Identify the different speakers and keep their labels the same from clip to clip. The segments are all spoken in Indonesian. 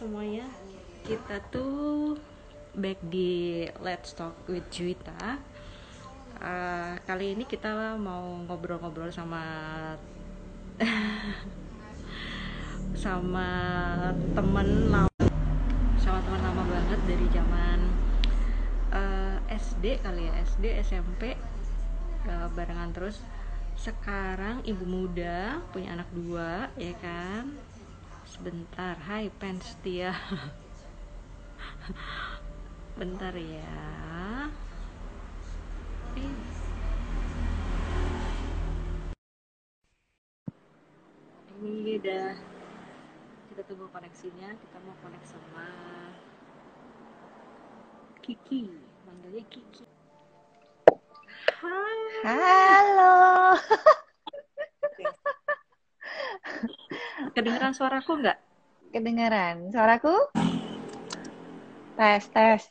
Speaker 1: semuanya. Kita tuh back di Let's Talk with Juwita. Uh, kali ini kita mau ngobrol-ngobrol sama sama temen lama sama teman lama banget dari zaman uh, SD kali ya SD SMP uh, barengan terus. Sekarang ibu muda punya anak dua ya kan sebentar hai pens Tia bentar ya eh. ini udah kita tunggu koneksinya kita mau konek sama Kiki manggilnya Kiki
Speaker 2: Hai. Halo.
Speaker 1: Kedengeran suaraku nggak?
Speaker 2: Kedengeran. Suaraku? Tes, tes.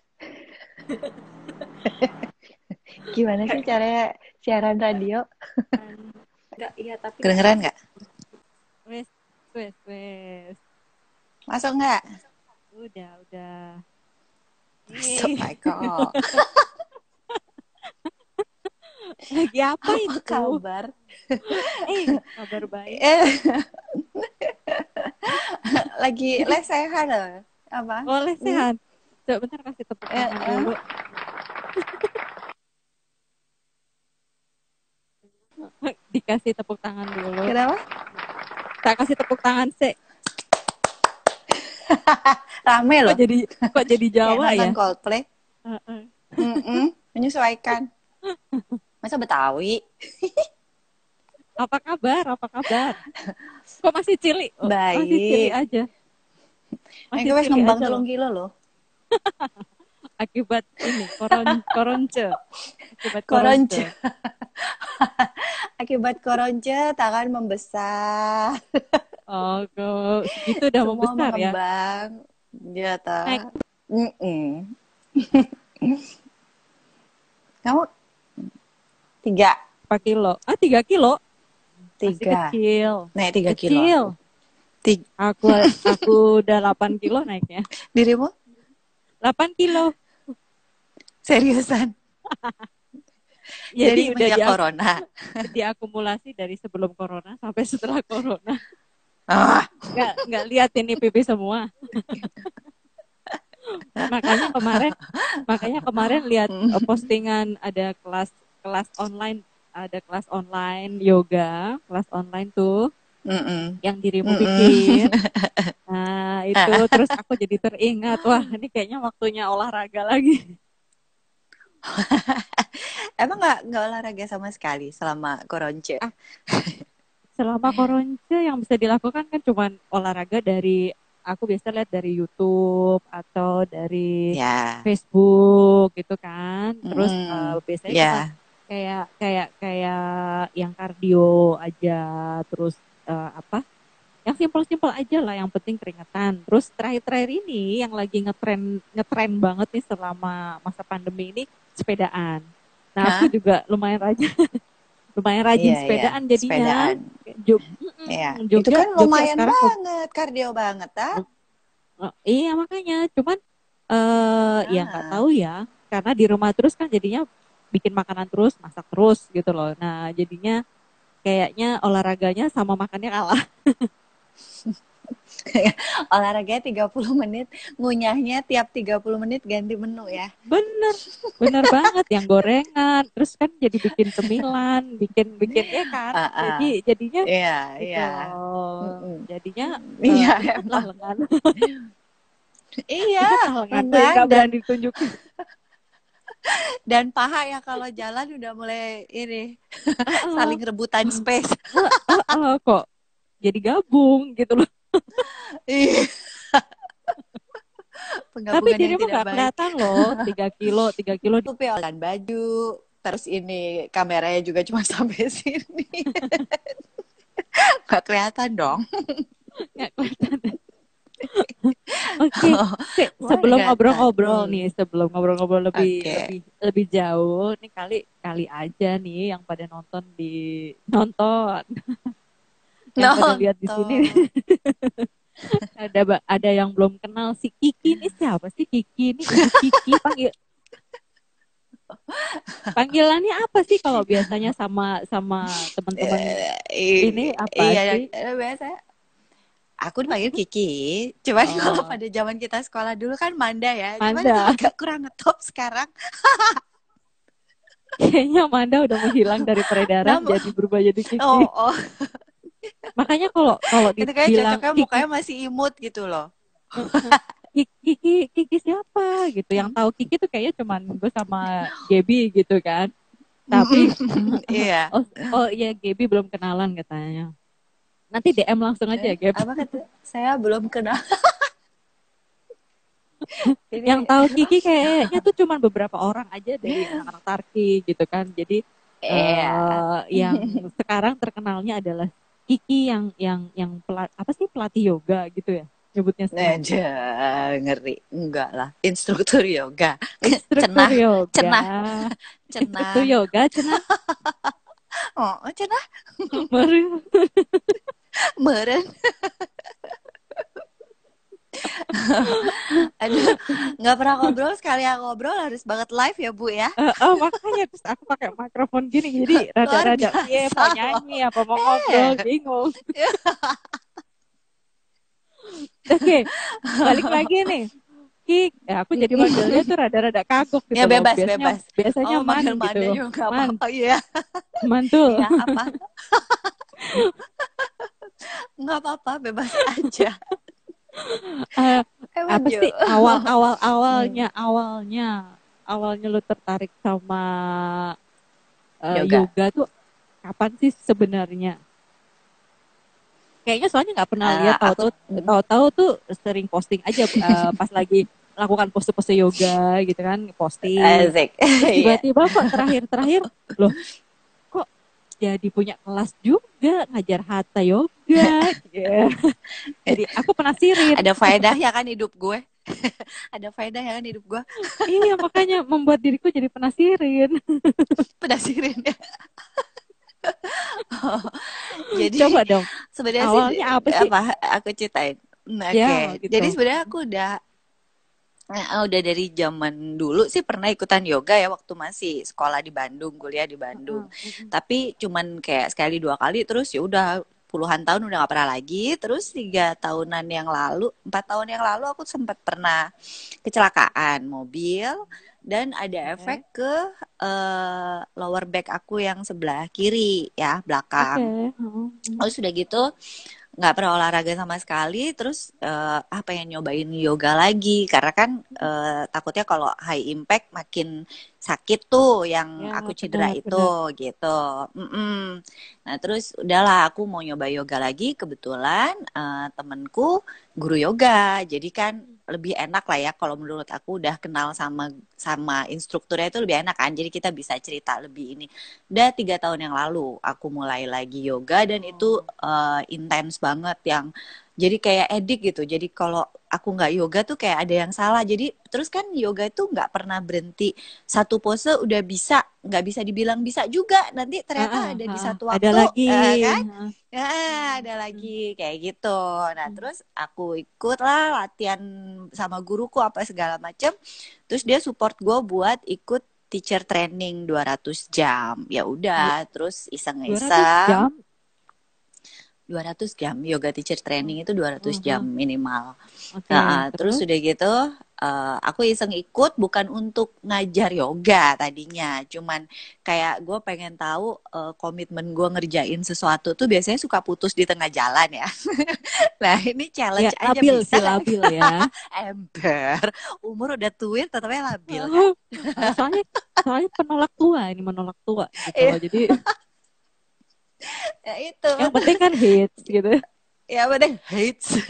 Speaker 2: Gimana sih cara siaran radio?
Speaker 1: Enggak, iya tapi
Speaker 2: Kedengeran nggak?
Speaker 1: Wes, wes, wes.
Speaker 2: Masuk nggak?
Speaker 1: Udah, udah.
Speaker 2: Masuk, Michael.
Speaker 1: Lagi apa,
Speaker 2: Apa
Speaker 1: itu?
Speaker 2: kabar?
Speaker 1: Eh, kabar baik.
Speaker 2: Eh. Lagi lesehan loh. Apa?
Speaker 1: Boleh sehat. Coba bentar kasih tepuk
Speaker 2: Eh,
Speaker 1: tangan
Speaker 2: eh.
Speaker 1: dulu. Dikasih tepuk tangan dulu.
Speaker 2: Kenapa?
Speaker 1: Tak kasih tepuk tangan sih.
Speaker 2: Rame loh.
Speaker 1: Kok jadi kok jadi Jawa ya?
Speaker 2: nonton Coldplay.
Speaker 1: Heeh.
Speaker 2: Mm-mm, menyesuaikan. Masa Betawi?
Speaker 1: Apa kabar? Apa kabar? Kok masih cili? Oh, Masih
Speaker 2: Baik.
Speaker 1: cili aja.
Speaker 2: Masih
Speaker 1: cili
Speaker 2: ngembang kilo loh.
Speaker 1: Akibat ini koron koronce. Akibat
Speaker 2: Koronce.
Speaker 1: koronce.
Speaker 2: Akibat koronce tangan membesar.
Speaker 1: Oh, kok gitu udah
Speaker 2: Semua
Speaker 1: besar ya.
Speaker 2: mengembang. Ya ta. Kamu tiga,
Speaker 1: Berapa kilo? Ah, tiga kilo. Masih
Speaker 2: tiga.
Speaker 1: kecil.
Speaker 2: Naik tiga
Speaker 1: Kecil.
Speaker 2: kilo. Tiga.
Speaker 1: Aku aku udah 8 kilo naiknya.
Speaker 2: Dirimu
Speaker 1: 8 kilo.
Speaker 2: seriusan?
Speaker 1: Jadi,
Speaker 2: Jadi
Speaker 1: udah dia,
Speaker 2: corona.
Speaker 1: diakumulasi dari sebelum corona sampai setelah corona.
Speaker 2: Ah,
Speaker 1: Nggak nggak lihat ini pipi semua. makanya kemarin makanya kemarin lihat
Speaker 2: Hmm.
Speaker 1: eh, postingan ada kelas kelas online ada kelas online yoga kelas online tuh
Speaker 2: mm-mm.
Speaker 1: yang dirimu
Speaker 2: Mm-mm.
Speaker 1: bikin nah itu terus aku jadi teringat wah ini kayaknya waktunya olahraga lagi
Speaker 2: Emang nggak nggak olahraga sama sekali selama koronce?
Speaker 1: Ah. selama koronce yang bisa dilakukan kan cuman olahraga dari aku biasa lihat dari YouTube atau dari
Speaker 2: Ya.
Speaker 1: Facebook gitu kan terus
Speaker 2: Mm,
Speaker 1: eh, biasanya
Speaker 2: Ya.
Speaker 1: cuma kayak kayak kayak yang kardio aja terus eh, apa yang simpel-simpel aja lah yang penting keringetan terus terakhir-terakhir ini yang lagi ngetren ngetren banget nih selama masa pandemi ini sepedaan nah aku juga lumayan rajin lumayan rajin
Speaker 2: Iya, iya,
Speaker 1: sepedaan jadinya
Speaker 2: sepedaan.
Speaker 1: Jog. Mm-mm, Jogja-
Speaker 2: Itu kan
Speaker 1: Jogja
Speaker 2: lumayan
Speaker 1: sekarang kok-
Speaker 2: banget, kardio banget, ah.
Speaker 1: Oh, iya makanya cuman eh ya nggak
Speaker 2: Ah.
Speaker 1: tahu ya karena di rumah terus kan jadinya bikin makanan terus masak terus gitu loh nah jadinya kayaknya olahraganya sama makannya kalah
Speaker 2: Olahraganya 30 menit, ngunyahnya tiap 30 menit ganti menu ya.
Speaker 1: bener bener banget yang gorengan terus kan jadi bikin cemilan bikin bikin ya kan
Speaker 2: Ah, ah.
Speaker 1: jadi jadinya
Speaker 2: Iya,
Speaker 1: gitu
Speaker 2: iya.
Speaker 1: loh.
Speaker 2: Mm-mm.
Speaker 1: jadinya
Speaker 2: Iya,
Speaker 1: eh, lengan
Speaker 2: Iya,
Speaker 1: Ikut lah lengan tuh,
Speaker 2: lengan
Speaker 1: nggak
Speaker 2: dan
Speaker 1: berani ditunjukin
Speaker 2: dan paha ya kalau jalan udah mulai ini
Speaker 1: Ah,
Speaker 2: saling rebutan space.
Speaker 1: ah, kok jadi gabung gitu loh
Speaker 2: Iya.
Speaker 1: Tapi dirimu
Speaker 2: tidak
Speaker 1: nggak kelihatan loh, 3 kilo, 3 kilo.
Speaker 2: Itu piolan baju, terus ini kameranya juga cuma sampai sini. Gak kelihatan dong.
Speaker 1: Nggak kelihatan. Oke,
Speaker 2: Oh, Wah,
Speaker 1: sebelum ngobrol-ngobrol
Speaker 2: Hmm.
Speaker 1: nih, sebelum ngobrol-ngobrol lebih
Speaker 2: Oke.
Speaker 1: lebih lebih jauh, nih kali kali aja nih yang pada nonton di nonton, yang pada lihat di sini, ada ada yang belum kenal si Kiki ini siapa sih Kiki ini Kiki panggil panggilannya apa sih kalau biasanya sama sama teman-teman
Speaker 2: Eh,
Speaker 1: ini apa
Speaker 2: iya,
Speaker 1: sih?
Speaker 2: eh, biasa. Aku dipanggil Kiki. Cuman
Speaker 1: Oh.
Speaker 2: kalau pada zaman kita sekolah dulu kan Manda ya. Cuman
Speaker 1: Manda.
Speaker 2: itu agak kurang ngetop sekarang.
Speaker 1: kayaknya Manda udah menghilang dari peredaran
Speaker 2: Nama-
Speaker 1: jadi berubah jadi Kiki
Speaker 2: Oh, oh.
Speaker 1: makanya kalau kalau
Speaker 2: Itu kayak cocoknya
Speaker 1: Kiki,
Speaker 2: mukanya masih imut gitu loh.
Speaker 1: Kiki, Kiki Kiki siapa gitu yang tahu Kiki tuh kayaknya cuman gue sama Gaby gitu kan tapi
Speaker 2: Iya.
Speaker 1: oh oh iya Gaby belum kenalan katanya nanti DM langsung aja Gab
Speaker 2: Apa kata? Saya belum kenal. Ini-
Speaker 1: yang tahu Kiki kayaknya tuh cuman beberapa orang aja dari anak-anak Tarki gitu kan jadi
Speaker 2: Iya.
Speaker 1: eh, yang sekarang terkenalnya adalah Kiki yang yang yang pelat, apa sih pelatih yoga gitu ya nyebutnya sekarang.
Speaker 2: Aja ngeri. Enggak lah. Instruktur yoga.
Speaker 1: instruktur
Speaker 2: cenah,
Speaker 1: yoga
Speaker 2: cenah.
Speaker 1: instruktur
Speaker 2: Cenah.
Speaker 1: yoga cenah
Speaker 2: Oh, cenah. Meren. Aduh, nggak pernah ngobrol sekali yang ngobrol harus banget live ya Bu ya.
Speaker 1: Eh, oh makanya terus aku pakai mikrofon gini jadi rada-rada iya mau nyanyi apa mau ngobrol bingung oke balik lagi nih ya aku jadi manggilnya tuh rada-rada kagok gitu
Speaker 2: Ya,
Speaker 1: loh.
Speaker 2: bebas,
Speaker 1: biasanya,
Speaker 2: bebas.
Speaker 1: Biasanya
Speaker 2: oh,
Speaker 1: man gitu.
Speaker 2: Juga
Speaker 1: Man,
Speaker 2: apa-apa. Iya,
Speaker 1: mantul.
Speaker 2: ya apa? Nggak apa-apa, bebas aja.
Speaker 1: Eh,
Speaker 2: Emang
Speaker 1: apa sih awal awal awalnya awalnya awalnya lu tertarik sama eh,
Speaker 2: Yoga.
Speaker 1: yoga. tuh kapan sih sebenarnya? Kayaknya soalnya nggak pernah
Speaker 2: Eh,
Speaker 1: lihat
Speaker 2: aku-
Speaker 1: tahu-tahu tahu-tahu tuh sering posting aja eh, pas lagi melakukan pose-pose yoga gitu kan posting.
Speaker 2: Iya.
Speaker 1: Tiba-tiba kok terakhir-terakhir loh jadi punya kelas juga ngajar hatha yoga. Ya. Jadi aku penasaran.
Speaker 2: Ada faedahnya kan hidup gue. Ada faedahnya kan hidup gue.
Speaker 1: iya makanya membuat diriku jadi penasaran.
Speaker 2: Penasaran ya. Oh, Jadi
Speaker 1: Coba dong.
Speaker 2: sebenarnya
Speaker 1: Awalnya
Speaker 2: sih
Speaker 1: apa sih?
Speaker 2: apa aku ceritain Nah, oke
Speaker 1: Ya, gitu.
Speaker 2: jadi sebenarnya aku udah eh, udah dari zaman dulu sih pernah ikutan yoga ya waktu masih sekolah di Bandung kuliah di Bandung. Tapi cuman kayak sekali dua kali terus ya udah puluhan tahun udah gak pernah lagi. Terus tiga tahunan yang lalu empat tahun yang lalu aku sempat pernah kecelakaan mobil dan ada efek ke eh, lower back aku yang sebelah kiri ya belakang.
Speaker 1: Oke.
Speaker 2: Terus udah gitu nggak pernah olahraga sama sekali terus eh, ah pengen nyobain yoga lagi. Karena kan eh, takutnya kalau high impact makin sakit tuh yang
Speaker 1: Ya,
Speaker 2: aku cedera itu gitu. Mm-mm. nah terus udahlah aku mau nyoba yoga lagi. Kebetulan eh, temenku guru yoga. Jadi kan lebih enak lah ya kalau menurut aku udah kenal sama sama instrukturnya itu lebih enak kan. Jadi kita bisa cerita lebih ini. Udah tiga tahun yang lalu aku mulai lagi yoga dan itu eh, intens banget yang jadi kayak edik gitu jadi kalau aku nggak yoga tuh kayak ada yang salah jadi terus kan yoga itu nggak pernah berhenti satu pose udah bisa nggak bisa dibilang bisa juga nanti ternyata
Speaker 1: Ah, ah,
Speaker 2: ada di
Speaker 1: ah.
Speaker 2: satu waktu
Speaker 1: Ada lagi.
Speaker 2: eh, kan
Speaker 1: Ah.
Speaker 2: Ya, ada lagi kayak gitu. Nah,
Speaker 1: Hmm.
Speaker 2: terus aku ikut lah latihan sama guruku apa segala macem. Terus dia support gue buat ikut teacher training 200 jam. Ya udah, terus
Speaker 1: 200
Speaker 2: iseng-iseng.
Speaker 1: Jam
Speaker 2: 200 jam yoga teacher training itu 200
Speaker 1: Mhm.
Speaker 2: jam minimal.
Speaker 1: Oke,
Speaker 2: Nah, terus udah gitu eh, aku iseng ikut bukan untuk ngajar yoga tadinya, cuman kayak gue pengen tahu eh, komitmen gue ngerjain sesuatu tuh biasanya suka putus di tengah jalan ya. nah ini
Speaker 1: ya
Speaker 2: challenge aja
Speaker 1: labil
Speaker 2: bisa nggak?
Speaker 1: labil ya
Speaker 2: ember umur udah tuin tetapnya labil kan?
Speaker 1: Soalnya soalnya penolak tua ini menolak tua gitu
Speaker 2: Iya.
Speaker 1: jadi
Speaker 2: ya itu.
Speaker 1: Yang penting kan hits gitu.
Speaker 2: Ya penting hates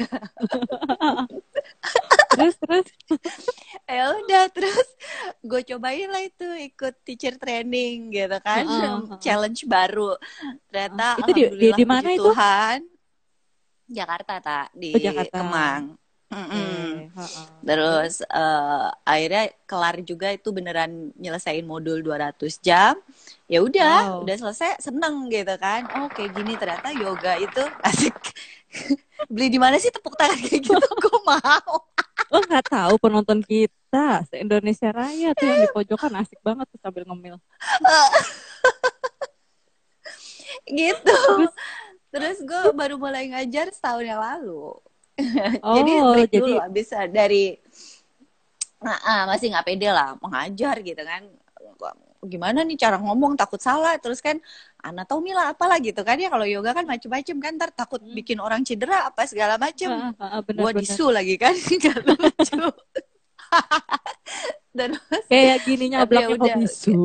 Speaker 1: terus terus.
Speaker 2: Ya udah terus gue cobain lah itu ikut teacher training gitu kan
Speaker 1: Heeh, heeh.
Speaker 2: challenge baru. Ternyata
Speaker 1: Itu di- di- di mana itu?
Speaker 2: Tuhan. Jakarta tak di
Speaker 1: Oh, Jakarta.
Speaker 2: Kemang
Speaker 1: Oke, ha-ha.
Speaker 2: Terus eh, akhirnya kelar juga itu beneran nyelesain modul 200 jam. Ya udah,
Speaker 1: Wow.
Speaker 2: udah selesai seneng gitu kan. Oh, kayak gini ternyata yoga itu asik. Beli di mana sih tepuk tangan kayak gitu? Gue mau.
Speaker 1: Lo nggak tahu penonton kita se Indonesia Raya tuh yang di pojokan asik banget tuh sambil ngemil.
Speaker 2: gitu. Terus gue baru mulai ngajar setahun yang lalu.
Speaker 1: Oh,
Speaker 2: jadi break
Speaker 1: jadi
Speaker 2: dulu abis dari nah, ah, masih nggak pede lah mengajar gitu kan. Gimana nih cara ngomong takut salah terus kan anatomi lah apalah gitu kan ya kalau yoga kan macem-macem kan ntar takut
Speaker 1: Hmm.
Speaker 2: bikin orang cedera apa segala macem.
Speaker 1: Ah, ah, ah, bener,
Speaker 2: Gua
Speaker 1: bener.
Speaker 2: disu lagi kan nggak lucu. Terus
Speaker 1: Kayak gininya
Speaker 2: Tapi ya
Speaker 1: bloknya
Speaker 2: udah.
Speaker 1: bisu.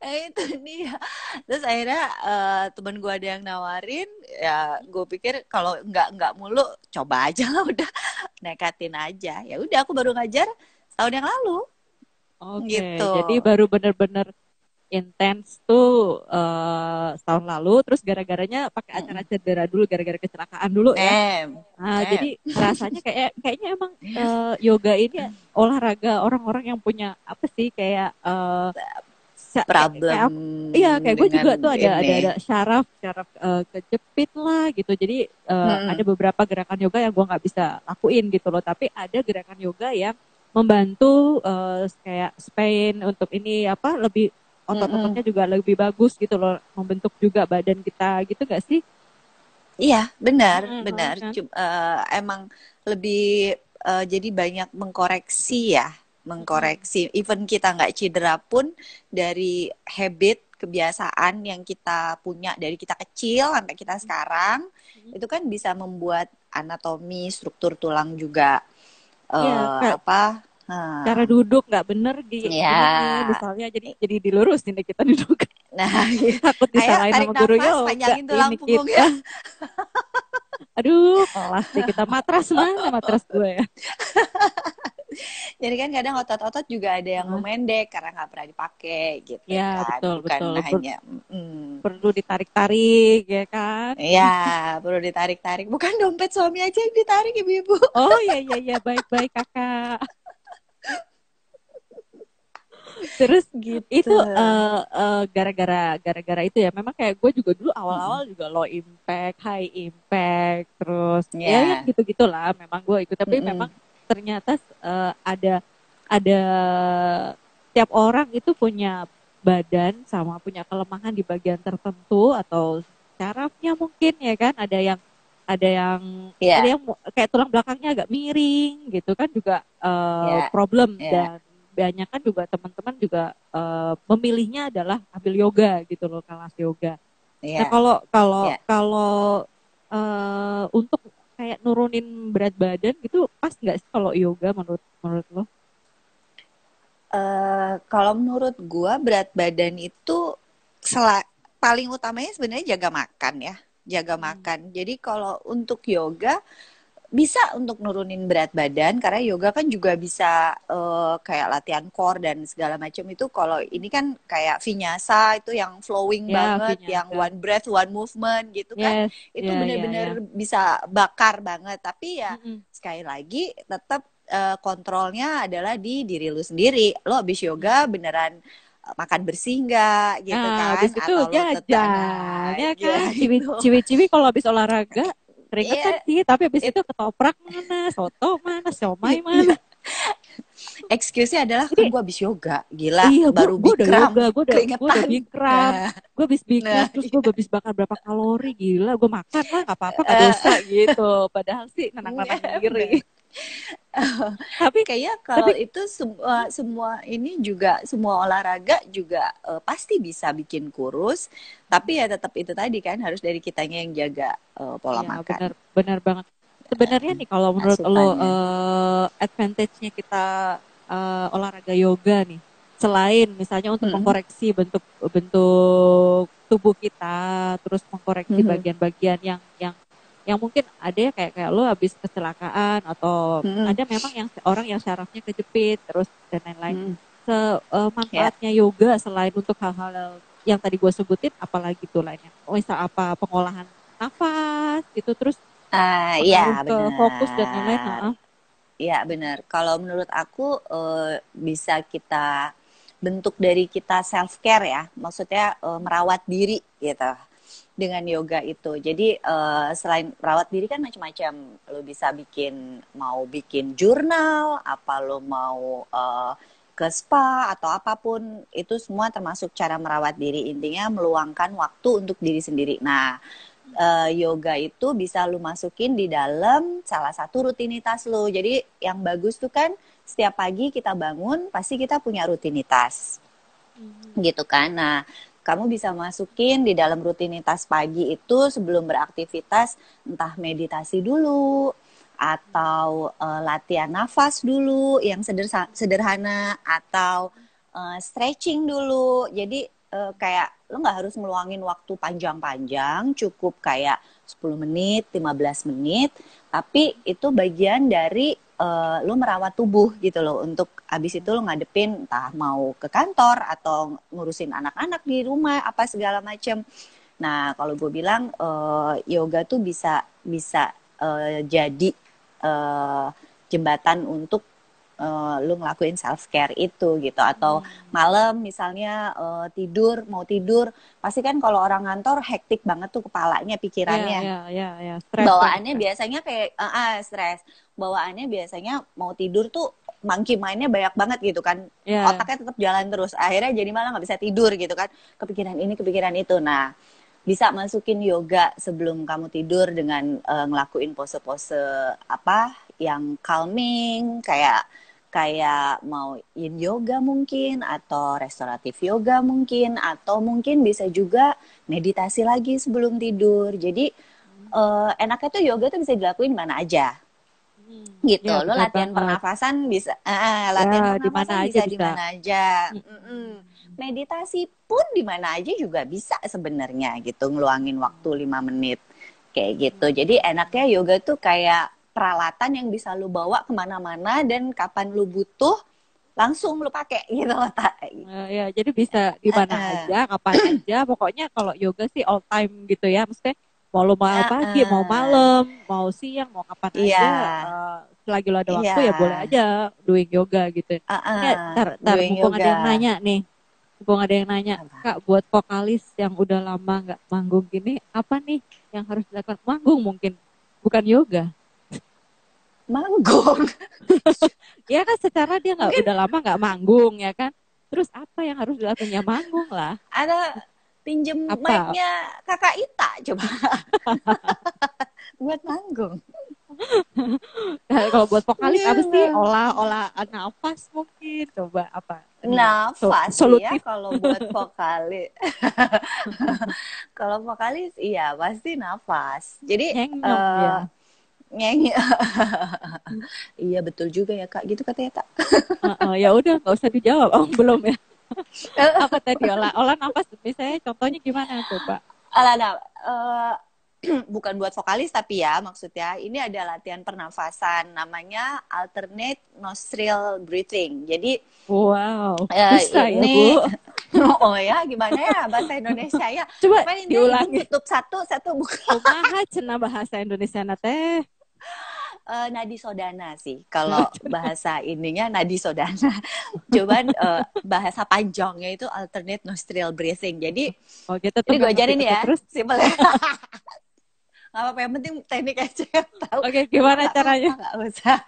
Speaker 2: Eh, itu dia terus akhirnya eh, temen gue ada yang nawarin ya gue pikir kalau nggak nggak mulu coba aja lah udah nekatin aja ya udah aku baru ngajar setahun yang lalu
Speaker 1: Oke,
Speaker 2: Gitu.
Speaker 1: jadi baru bener-bener intens tuh eh, setahun lalu, terus gara-garanya pakai acara cedera dulu, gara-gara kecelakaan dulu ya.
Speaker 2: em
Speaker 1: Nah,
Speaker 2: eh.
Speaker 1: jadi rasanya kayak kayaknya emang eh, yoga ini olahraga orang-orang yang punya apa sih kayak sa-
Speaker 2: problem
Speaker 1: kayak Iya, kayak gue juga tuh ada ada
Speaker 2: ini.
Speaker 1: ada syaraf, syaraf eh, kejepit lah gitu. Jadi eh,
Speaker 2: Mm-mm.
Speaker 1: ada beberapa gerakan yoga yang gue nggak bisa lakuin gitu loh. Tapi ada gerakan yoga yang membantu eh, kayak Spain untuk ini apa lebih otot-ototnya juga lebih bagus gitu loh, membentuk juga badan kita gitu gak sih?
Speaker 2: Iya, benar,
Speaker 1: Mm,
Speaker 2: benar.
Speaker 1: kan?
Speaker 2: Cum- eh, emang lebih eh, jadi banyak mengkoreksi ya, mengkoreksi. Even kita nggak cedera pun dari habit, kebiasaan yang kita punya dari kita kecil sampai kita sekarang,
Speaker 1: Mm.
Speaker 2: itu kan bisa membuat anatomi, struktur tulang juga eh,
Speaker 1: Iya, kayak-
Speaker 2: apa? Nah,
Speaker 1: Cara duduk nggak bener di
Speaker 2: Iya.
Speaker 1: gini, misalnya jadi jadi dilurusin deh kita duduk.
Speaker 2: nah,
Speaker 1: Takut
Speaker 2: Ayo
Speaker 1: disalahin
Speaker 2: tarik
Speaker 1: sama guru yoga.
Speaker 2: panjangin tulang
Speaker 1: Ini
Speaker 2: punggungnya.
Speaker 1: kita. Aduh, kelas deh kita matras mana matras gue ya.
Speaker 2: Jadi kan kadang otot-otot juga ada yang memendek karena nggak pernah dipakai gitu
Speaker 1: Ya,
Speaker 2: kan.
Speaker 1: betul,
Speaker 2: Bukan
Speaker 1: betul.
Speaker 2: hanya mm,
Speaker 1: Perlu ditarik-tarik ya kan.
Speaker 2: ya perlu ditarik-tarik. Bukan dompet suami aja yang ditarik ibu-ibu.
Speaker 1: Oh iya iya iya baik-baik kakak. Terus
Speaker 2: Gitu.
Speaker 1: itu eh, eh, gara-gara gara-gara itu ya memang kayak gue juga dulu awal-awal juga low impact, high impact, terus ya,
Speaker 2: Ya.
Speaker 1: ya gitu-gitulah memang gue ikut tapi
Speaker 2: Mm-mm.
Speaker 1: memang ternyata eh, ada ada tiap orang itu punya badan sama punya kelemahan di bagian tertentu atau syarafnya mungkin ya kan ada yang ada yang
Speaker 2: Ya.
Speaker 1: ada yang kayak tulang belakangnya agak miring gitu kan juga eh,
Speaker 2: Ya.
Speaker 1: problem
Speaker 2: Ya.
Speaker 1: dan banyak kan juga teman-teman juga eh, memilihnya adalah ambil yoga gitu loh kelas yoga. Nah
Speaker 2: Ya.
Speaker 1: kalau kalau
Speaker 2: Ya.
Speaker 1: kalau eh, untuk kayak nurunin berat badan gitu pas nggak sih kalau yoga menurut menurut lo?
Speaker 2: Eh, kalau menurut gua berat badan itu paling utamanya sebenarnya jaga makan ya, jaga
Speaker 1: Hmm.
Speaker 2: makan. Jadi kalau untuk yoga bisa untuk nurunin berat badan karena yoga kan juga bisa eh, kayak latihan core dan segala macam itu kalau ini kan kayak vinyasa itu yang flowing
Speaker 1: Ya,
Speaker 2: banget,
Speaker 1: vinyasa.
Speaker 2: yang one breath one movement gitu kan.
Speaker 1: Yes,
Speaker 2: Itu
Speaker 1: ya, ya,
Speaker 2: bener-bener bisa bakar banget. Tapi ya
Speaker 1: Mm-mm.
Speaker 2: sekali lagi tetap eh, kontrolnya adalah di diri lu sendiri. Lo abis yoga beneran eh, makan bersih nggak gitu
Speaker 1: Nah,
Speaker 2: kan?
Speaker 1: habis itu
Speaker 2: Atau
Speaker 1: jajan, ya kan?
Speaker 2: gitu.
Speaker 1: Ciwi-ciwi kalau habis olahraga keringetan
Speaker 2: Iya.
Speaker 1: sih, tapi habis
Speaker 2: It-
Speaker 1: itu ketoprak mana, soto mana, siomay mana.
Speaker 2: Excuse-nya adalah kan gue abis yoga, gila
Speaker 1: iya,
Speaker 2: baru
Speaker 1: gue udah
Speaker 2: bikram,
Speaker 1: yoga, gue udah, gua udah bikram,
Speaker 2: Nah,
Speaker 1: gue habis bikram,
Speaker 2: Nah,
Speaker 1: terus gue habis bakar berapa kalori, gila, gue makan lah, nggak apa-apa, nggak
Speaker 2: Eh.
Speaker 1: dosa gitu. Padahal sih nenang-nenang
Speaker 2: Iya,
Speaker 1: tapi
Speaker 2: kayaknya kalau itu semua semua ini juga semua olahraga juga eh, pasti bisa bikin kurus, tapi ya tetap itu tadi kan harus dari kitanya yang jaga eh, pola
Speaker 1: Iya,
Speaker 2: makan.
Speaker 1: benar benar banget. Sebenarnya nih kalau menurut lo
Speaker 2: asupannya.
Speaker 1: eh, advantage-nya kita eh, olahraga yoga nih, selain misalnya untuk
Speaker 2: Mm-mm.
Speaker 1: mengkoreksi bentuk bentuk tubuh kita, terus mengkoreksi
Speaker 2: Mhm.
Speaker 1: bagian-bagian yang yang yang mungkin ada ya kayak kayak lo habis kecelakaan atau
Speaker 2: Mm-mm.
Speaker 1: ada memang yang orang yang syarafnya kejepit terus dan lain-lain.
Speaker 2: Mm.
Speaker 1: Se eh, manfaatnya yoga selain untuk hal-hal yang tadi gue sebutin, apalagi tuh lainnya? Misal apa pengolahan nafas gitu terus
Speaker 2: Ah, iya
Speaker 1: ke
Speaker 2: benar.
Speaker 1: fokus dan lain-lain.
Speaker 2: Iya benar. Kalau menurut aku eh, bisa kita bentuk dari kita self care ya, maksudnya eh, merawat diri gitu dengan yoga itu. Jadi eh, selain merawat diri kan macam-macam. Lo bisa bikin mau bikin jurnal, apa lo mau eh, ke spa atau apa pun itu semua termasuk cara merawat diri. Intinya meluangkan waktu untuk diri sendiri. Nah, eh, yoga itu bisa lu masukin di dalam salah satu rutinitas lu. Jadi yang bagus tuh kan setiap pagi kita bangun pasti kita punya rutinitas. Gitu kan. Nah, kamu bisa masukin di dalam rutinitas pagi itu sebelum beraktivitas entah meditasi dulu atau eh, latihan nafas dulu yang sederhana atau eh, stretching dulu. Jadi eh, kayak lo nggak harus meluangin waktu panjang-panjang, cukup kayak 10 menit, 15 menit, tapi itu bagian dari eh, lo merawat tubuh gitu loh untuk abis itu lo ngadepin entah mau ke kantor atau ngurusin anak-anak di rumah apa segala macem. Nah kalau gue bilang eh, yoga tuh bisa bisa eh, jadi eh, jembatan untuk eh, lu ngelakuin self care itu gitu. Atau malam misalnya eh, tidur mau tidur pasti kan kalau orang kantor hektik banget tuh kepalanya pikirannya.
Speaker 1: Iya, iya, iya, iya. Stres
Speaker 2: bawaannya
Speaker 1: kan.
Speaker 2: biasanya kayak ah ah, stres. Bawaannya biasanya mau tidur tuh monkey mindnya banyak banget gitu kan.
Speaker 1: Iya.
Speaker 2: otaknya tetap jalan terus. Akhirnya jadi malah nggak bisa tidur gitu kan. Kepikiran ini kepikiran itu. Nah bisa masukin yoga sebelum kamu tidur dengan eh, ngelakuin pose-pose apa yang calming kayak kayak mau yin yoga mungkin atau restoratif yoga mungkin atau mungkin bisa juga meditasi lagi sebelum tidur. Jadi eh, enaknya tuh yoga tuh bisa dilakuin di mana aja. Gitu.
Speaker 1: Iya,
Speaker 2: lo latihan
Speaker 1: banget.
Speaker 2: pernafasan bisa ah, latihan
Speaker 1: Ya,
Speaker 2: pernafasan
Speaker 1: aja
Speaker 2: bisa di mana aja.
Speaker 1: Mm-mm.
Speaker 2: meditasi pun di mana aja juga bisa sebenarnya gitu ngeluangin waktu lima menit kayak gitu. Jadi enaknya yoga tuh kayak peralatan yang bisa lu bawa ke mana-mana dan kapan lu butuh langsung lu pakai gitu loh tak
Speaker 1: Eh, ya, jadi bisa di mana
Speaker 2: Eh, eh.
Speaker 1: aja, kapan aja. Pokoknya kalau yoga sih all time gitu ya. Maksudnya mau lo mau pagi, mau
Speaker 2: eh.
Speaker 1: malam, mau siang, mau kapan
Speaker 2: Iya.
Speaker 1: aja. eh, selagi lo ada waktu
Speaker 2: Iya.
Speaker 1: ya boleh aja doing yoga gitu.
Speaker 2: Ah,
Speaker 1: Ya, tar, tar, mumpung ada yang nanya nih. Mumpung ada yang nanya? Kak, buat vokalis yang udah lama nggak manggung gini, apa nih yang harus dilakukan? Manggung mungkin, bukan yoga.
Speaker 2: Manggung
Speaker 1: Ya kan secara dia nggak udah lama nggak manggung ya kan. Terus apa yang harus dilakukan? Ya manggung lah.
Speaker 2: ada pinjem mic-nya kakak Ita coba buat manggung
Speaker 1: Nah, kalau buat vokalis
Speaker 2: Iya,
Speaker 1: apa sih? Olah-olah nafas mungkin. Coba apa?
Speaker 2: Nafas
Speaker 1: so-
Speaker 2: ya kalau buat vokalis kalau vokalis iya pasti nafas jadi
Speaker 1: Nyeng-nyong,
Speaker 2: eh,
Speaker 1: ya.
Speaker 2: Nyeng- iya betul juga ya kak gitu katanya tak
Speaker 1: Heeh, ya udah nggak usah dijawab. Oh belum ya. apa tadi olah olah nafas? Misalnya contohnya gimana coba?
Speaker 2: Alah, nah, eh, bukan buat vokalis tapi ya maksudnya ini ada latihan pernafasan namanya alternate nostril breathing jadi
Speaker 1: Wow,
Speaker 2: eh,
Speaker 1: bisa ya
Speaker 2: ini
Speaker 1: bu.
Speaker 2: oh ya gimana ya bahasa Indonesia ya
Speaker 1: Coba diulangi.
Speaker 2: tutup satu satu buka
Speaker 1: Kumaha cenah bahasa Indonesia na
Speaker 2: Eh, nadi sodana sih. Kalau bahasa ininya nadi sodana. Cuman eh, bahasa panjangnya itu alternate nostril breathing. Jadi
Speaker 1: Oh gitu.
Speaker 2: ini gue ajarin ya.
Speaker 1: Terus?
Speaker 2: Simpel ya. Nggak apa-apa yang penting teknik aja tahu.
Speaker 1: Oke gimana
Speaker 2: Nggak
Speaker 1: caranya?
Speaker 2: nggak usah.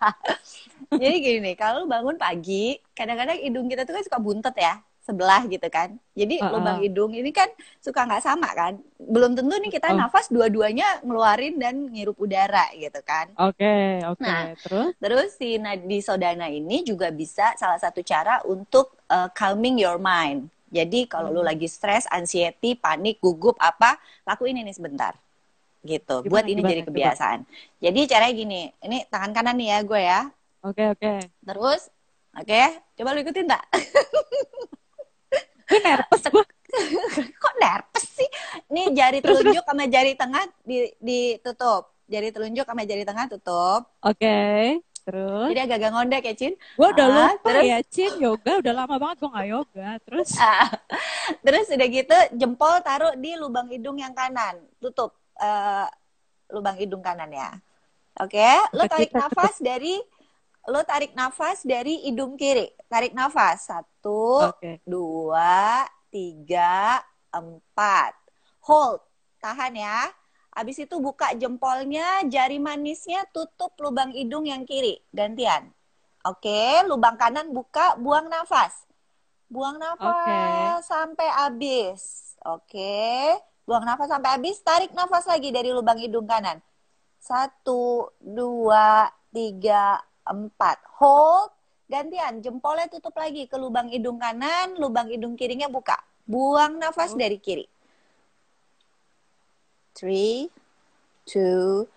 Speaker 2: Jadi gini nih kalau bangun pagi kadang-kadang hidung kita tuh kan suka buntet ya sebelah gitu kan jadi
Speaker 1: Uh-uh.
Speaker 2: lubang hidung ini kan suka nggak sama kan belum tentu nih kita
Speaker 1: Oh.
Speaker 2: nafas dua-duanya ngeluarin dan ngirup udara gitu kan
Speaker 1: Oke oke
Speaker 2: Nah.
Speaker 1: terus
Speaker 2: Terus si nadi sodana ini juga bisa salah satu cara untuk uh, calming your mind. Jadi kalau lu
Speaker 1: Hmm.
Speaker 2: lagi stres, anxiety, panik, gugup apa, lakuin ini sebentar. Gitu.
Speaker 1: Gimana,
Speaker 2: Buat ini
Speaker 1: gimana,
Speaker 2: jadi kebiasaan. Jadi caranya gini, ini tangan kanan nih ya gue ya.
Speaker 1: oke oke.
Speaker 2: Terus oke, coba lu ikutin tak?
Speaker 1: Gue nervous gue.
Speaker 2: Kok nervous sih? Nih jari
Speaker 1: Terus,
Speaker 2: telunjuk sama jari tengah di ditutup. Jari telunjuk sama jari tengah tutup.
Speaker 1: Oke. Terus
Speaker 2: Jadi agak-agak ngondek ya, Cin.
Speaker 1: gue udah
Speaker 2: Ah,
Speaker 1: lupa
Speaker 2: terus?
Speaker 1: ya Cin yoga udah lama banget gue nggak yoga. Terus
Speaker 2: Ah, Terus udah gitu jempol taruh di lubang hidung yang kanan, tutup eh, lubang hidung kanan ya. Oke, lo
Speaker 1: Kita-
Speaker 2: tarik nafas dari lo tarik nafas dari hidung kiri. Tarik nafas. Satu,
Speaker 1: Oke.
Speaker 2: dua, tiga, empat. Hold, tahan ya. Habis itu buka jempolnya, jari manisnya tutup lubang hidung yang kiri. Gantian. Oke, lubang kanan buka, buang nafas. Buang nafas sampai habis. Oke, buang nafas sampai habis, tarik nafas lagi dari lubang hidung kanan. Satu, dua, tiga, empat. Hold, gantian. Jempolnya tutup lagi ke lubang hidung kanan, lubang hidung kirinya buka. Buang nafas dari kiri. Three, two,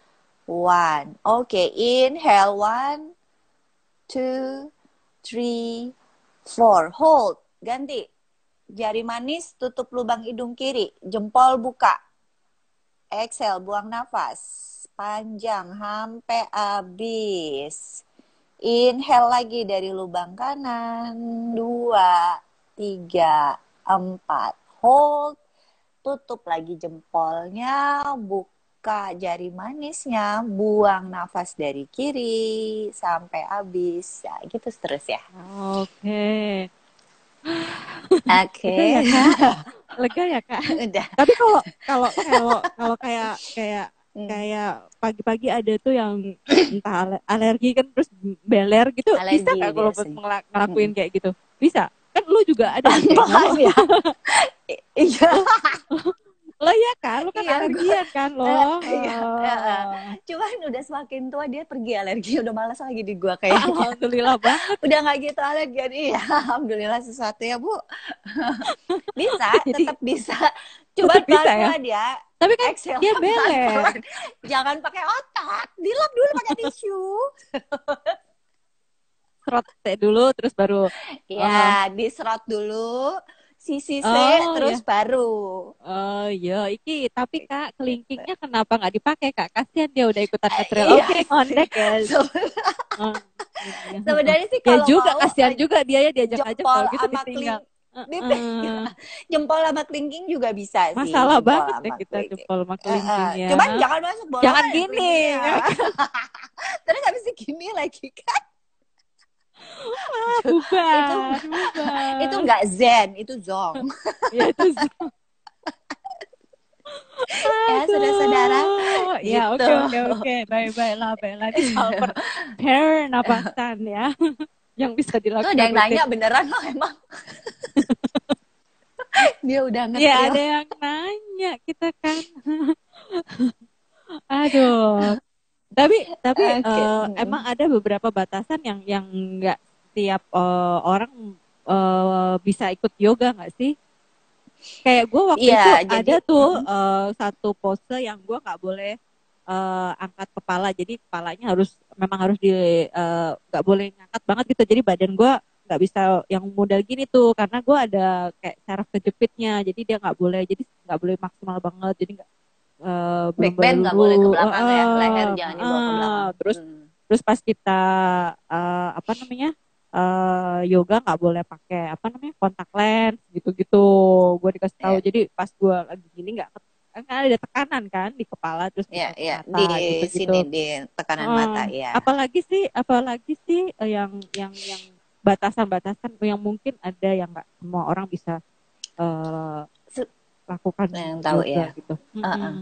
Speaker 2: one. Oke, inhale one, two, three, four. Hold, ganti. Jari manis tutup lubang hidung kiri, jempol buka. Exhale, buang nafas. Panjang sampai habis. Inhale lagi dari lubang kanan. Dua, tiga, empat. Hold. Tutup lagi jempolnya. Buka jari manisnya. Buang nafas dari kiri. Sampai habis. Ya, gitu terus ya.
Speaker 1: Oke.
Speaker 2: Oke.
Speaker 1: Lega ya, Kak? Lega ya, Kak?
Speaker 2: Udah.
Speaker 1: Tapi kalau kalau kalau kalau kayak kayak
Speaker 2: Hmm.
Speaker 1: kayak pagi-pagi ada tuh yang entah ale- alergi kan terus beler gitu
Speaker 2: Alergi
Speaker 1: bisa nggak kalau ngela- ngelakuin kayak gitu bisa kan lu juga ada.
Speaker 2: Makanya. Iya.
Speaker 1: lo ya kan? Lu kan
Speaker 2: Iya, gua-
Speaker 1: alergian kan lo?
Speaker 2: Iya,
Speaker 1: Oh.
Speaker 2: iya. Cuman udah semakin tua dia pergi alergi udah malas lagi di gua kayak
Speaker 1: alhamdulillah banget
Speaker 2: udah nggak gitu alergian iya alhamdulillah sesuatu ya bu. Bisa
Speaker 1: Jadi-
Speaker 2: tetap bisa. Coba
Speaker 1: bisa ya?
Speaker 2: pelan-pelan ya.
Speaker 1: Tapi kan
Speaker 2: exhale
Speaker 1: dia beler
Speaker 2: jangan pakai otak dilap dulu pakai tisu.
Speaker 1: Serot dulu terus baru.
Speaker 2: Ya diserot dulu sisi C
Speaker 1: Oh,
Speaker 2: terus baru.
Speaker 1: Oh iya. Iki tapi kak kelingkingnya kenapa nggak dipakai kak? Kasihan dia udah ikutan ngetrail.
Speaker 2: Iya.
Speaker 1: Oke ngondek
Speaker 2: Se-
Speaker 1: Oh, iya.
Speaker 2: sebenarnya sih
Speaker 1: ya
Speaker 2: kalau
Speaker 1: juga
Speaker 2: mau
Speaker 1: kasihan juga dia ya diajak ajak
Speaker 2: jempol
Speaker 1: kalau gitu ditinggal.
Speaker 2: kling Di- jempol sama kelingking juga bisa sih
Speaker 1: masalah
Speaker 2: jempol
Speaker 1: banget deh kita
Speaker 2: kelingking.
Speaker 1: jempol sama kelingking ya.
Speaker 2: Cuman jangan masuk bola.
Speaker 1: Jangan gini.
Speaker 2: Terus habis gini lagi kan.
Speaker 1: Ah, bubar, bubar.
Speaker 2: Itu nggak zen, itu zong.
Speaker 1: ya itu
Speaker 2: ya saudara-saudara.
Speaker 1: ya oke
Speaker 2: Gitu.
Speaker 1: oke oke baik baik lah baik lah ini soal per napasan ya yang bisa
Speaker 2: Tuh
Speaker 1: dilakukan
Speaker 2: ada yang nanya beneran loh emang. Dia udah ngerti.
Speaker 1: ya ada yang nanya kita kan aduh tapi tapi
Speaker 2: Oke.
Speaker 1: eh,
Speaker 2: Mm-mm.
Speaker 1: emang ada beberapa batasan yang yang nggak tiap eh, orang eh, bisa ikut yoga nggak sih? Kayak gue waktu
Speaker 2: Iya,
Speaker 1: itu
Speaker 2: jadi-
Speaker 1: ada tuh eh, satu pose yang gue nggak boleh eh, angkat kepala. Jadi kepalanya harus memang harus di eh, nggak boleh ngangkat banget gitu. Jadi badan gue nggak bisa yang model gini tuh. Karena gue ada kayak saraf kejepitnya. Jadi dia nggak boleh jadi nggak boleh maksimal banget. Jadi nggak eh, belum
Speaker 2: Back bend nggak boleh ke belakang ya,
Speaker 1: Ah,
Speaker 2: leher jangan dibawa ke
Speaker 1: ah,
Speaker 2: belakang.
Speaker 1: terus
Speaker 2: Hmm.
Speaker 1: terus pas kita eh, apa namanya eh, yoga nggak boleh pakai apa namanya kontak lens gitu-gitu gue dikasih tahu
Speaker 2: Iya.
Speaker 1: jadi pas gue lagi gini nggak kan ada tekanan kan di kepala terus
Speaker 2: Iya,
Speaker 1: di
Speaker 2: iya.
Speaker 1: mata,
Speaker 2: Di
Speaker 1: gitu-gitu.
Speaker 2: sini di tekanan
Speaker 1: Ah,
Speaker 2: mata ya.
Speaker 1: apalagi sih apalagi sih eh, yang yang yang batasan-batasan yang mungkin ada yang nggak semua orang bisa eh,
Speaker 2: Se-
Speaker 1: lakukan
Speaker 2: Yang tahu,
Speaker 1: yoga
Speaker 2: ya.
Speaker 1: gitu.
Speaker 2: Ah, ah.
Speaker 1: Mm-mm.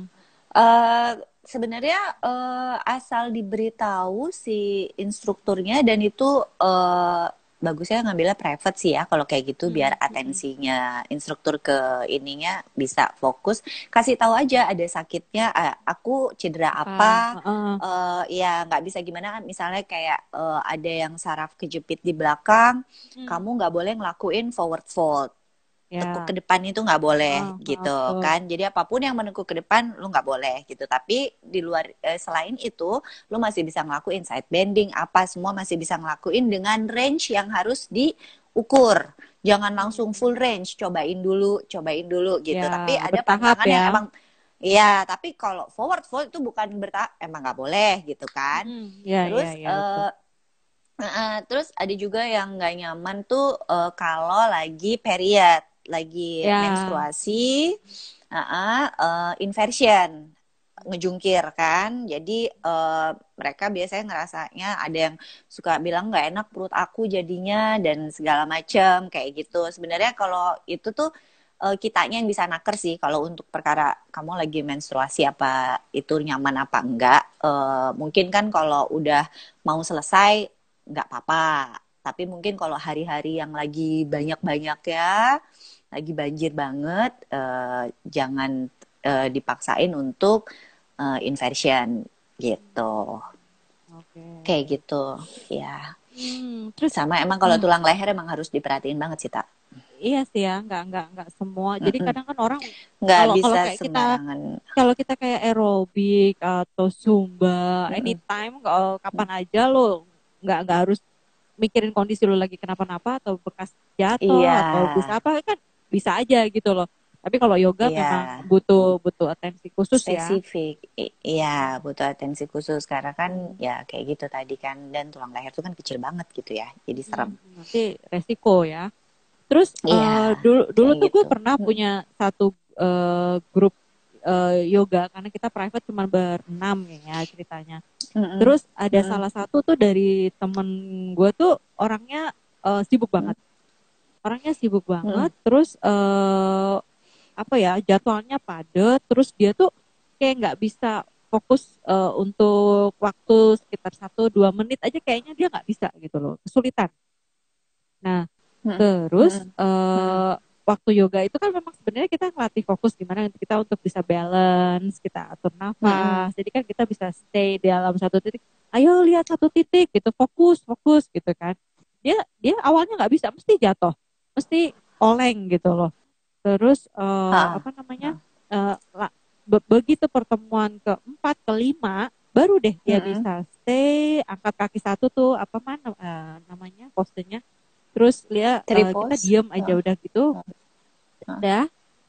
Speaker 2: Eh, sebenarnya eh, asal diberitahu si instrukturnya dan itu eh, bagusnya ngambilnya private sih ya kalau kayak gitu
Speaker 1: Hmm,
Speaker 2: biar
Speaker 1: hmm.
Speaker 2: atensinya instruktur ke ininya bisa fokus. Kasih tahu aja ada sakitnya eh, aku cedera apa?
Speaker 1: Ah,
Speaker 2: eh ya nggak bisa gimana. Misalnya kayak eh, ada yang saraf kejepit di belakang
Speaker 1: Hmm.
Speaker 2: kamu nggak boleh ngelakuin forward fold
Speaker 1: ya.
Speaker 2: tekuk ke depan itu nggak boleh
Speaker 1: Ah,
Speaker 2: gitu
Speaker 1: ah, ah.
Speaker 2: kan jadi apa pun yang menekuk ke depan lu nggak boleh gitu tapi di luar eh, selain itu lu masih bisa ngelakuin side bending apa semua masih bisa ngelakuin dengan range yang harus diukur jangan langsung full range cobain dulu cobain dulu gitu
Speaker 1: Ya,
Speaker 2: tapi ada pantangan yang
Speaker 1: ya.
Speaker 2: emang Iya, tapi kalau forward fold itu bukan bertahap, emang nggak boleh gitu kan.
Speaker 1: Hmm, ya,
Speaker 2: Terus
Speaker 1: ya, ya, betul.
Speaker 2: eh, eh, terus ada juga yang nggak nyaman tuh eh, kalau lagi period, lagi
Speaker 1: Ya.
Speaker 2: menstruasi, eh, eh, eh, inversion. ngejungkir kan. Jadi uh, mereka biasanya ngerasanya ada yang suka bilang nggak enak perut aku jadinya dan segala macem kayak gitu. Sebenarnya kalau itu tuh uh, kitanya yang bisa naker sih kalau untuk perkara kamu lagi menstruasi apa itu nyaman apa enggak. Uh, mungkin kan kalau udah mau selesai nggak apa-apa. Tapi mungkin kalau hari-hari yang lagi banyak-banyak ya, lagi banjir banget, uh, jangan uh, dipaksain untuk uh, inversion gitu. Okay. Kayak gitu, ya. Hmm, terus sama emang kalau hmm. tulang leher emang harus diperhatiin banget sih tak.
Speaker 1: Iya sih ya, nggak nggak nggak semua. Jadi kadang kan orang
Speaker 2: nggak kalau, bisa kalau kayak kita
Speaker 1: kalau kita kayak aerobik atau zumba, mm-hmm. anytime kalau kapan aja lo nggak nggak harus mikirin kondisi lo lagi kenapa-napa atau bekas jatuh iya. atau bisa apa kan bisa aja gitu loh. Tapi kalau yoga yeah. memang butuh butuh atensi khusus
Speaker 2: ya. Spesifik. ya. Iya, butuh atensi khusus karena kan ya kayak gitu tadi kan dan tulang leher itu kan kecil banget gitu ya. Jadi hmm, serem.
Speaker 1: Hmm, nanti resiko ya. Terus yeah, uh, dulu dulu tuh gitu. gue pernah punya satu uh, grup uh, yoga karena kita private cuma berenam ya ceritanya. Mm-hmm. Terus ada mm-hmm. salah satu tuh dari temen gue tuh orangnya uh, sibuk banget. Orangnya sibuk banget. Mm. Terus uh, apa ya jadwalnya padat terus dia tuh kayak nggak bisa fokus uh, untuk waktu sekitar satu dua menit aja kayaknya dia nggak bisa gitu loh kesulitan nah hmm. terus hmm. Uh, waktu yoga itu kan memang sebenarnya kita ngelatih fokus gimana kita untuk bisa balance kita atur nafas hmm. jadi kan kita bisa stay di dalam satu titik ayo lihat satu titik gitu fokus fokus gitu kan dia dia awalnya nggak bisa mesti jatuh mesti oleng gitu loh Terus uh, apa namanya? Uh, be begitu pertemuan keempat, kelima, baru deh dia hmm. bisa stay, angkat kaki satu tuh apa mana uh, namanya posenya. Terus lihat uh, kita diam aja uh. udah gitu. Udah,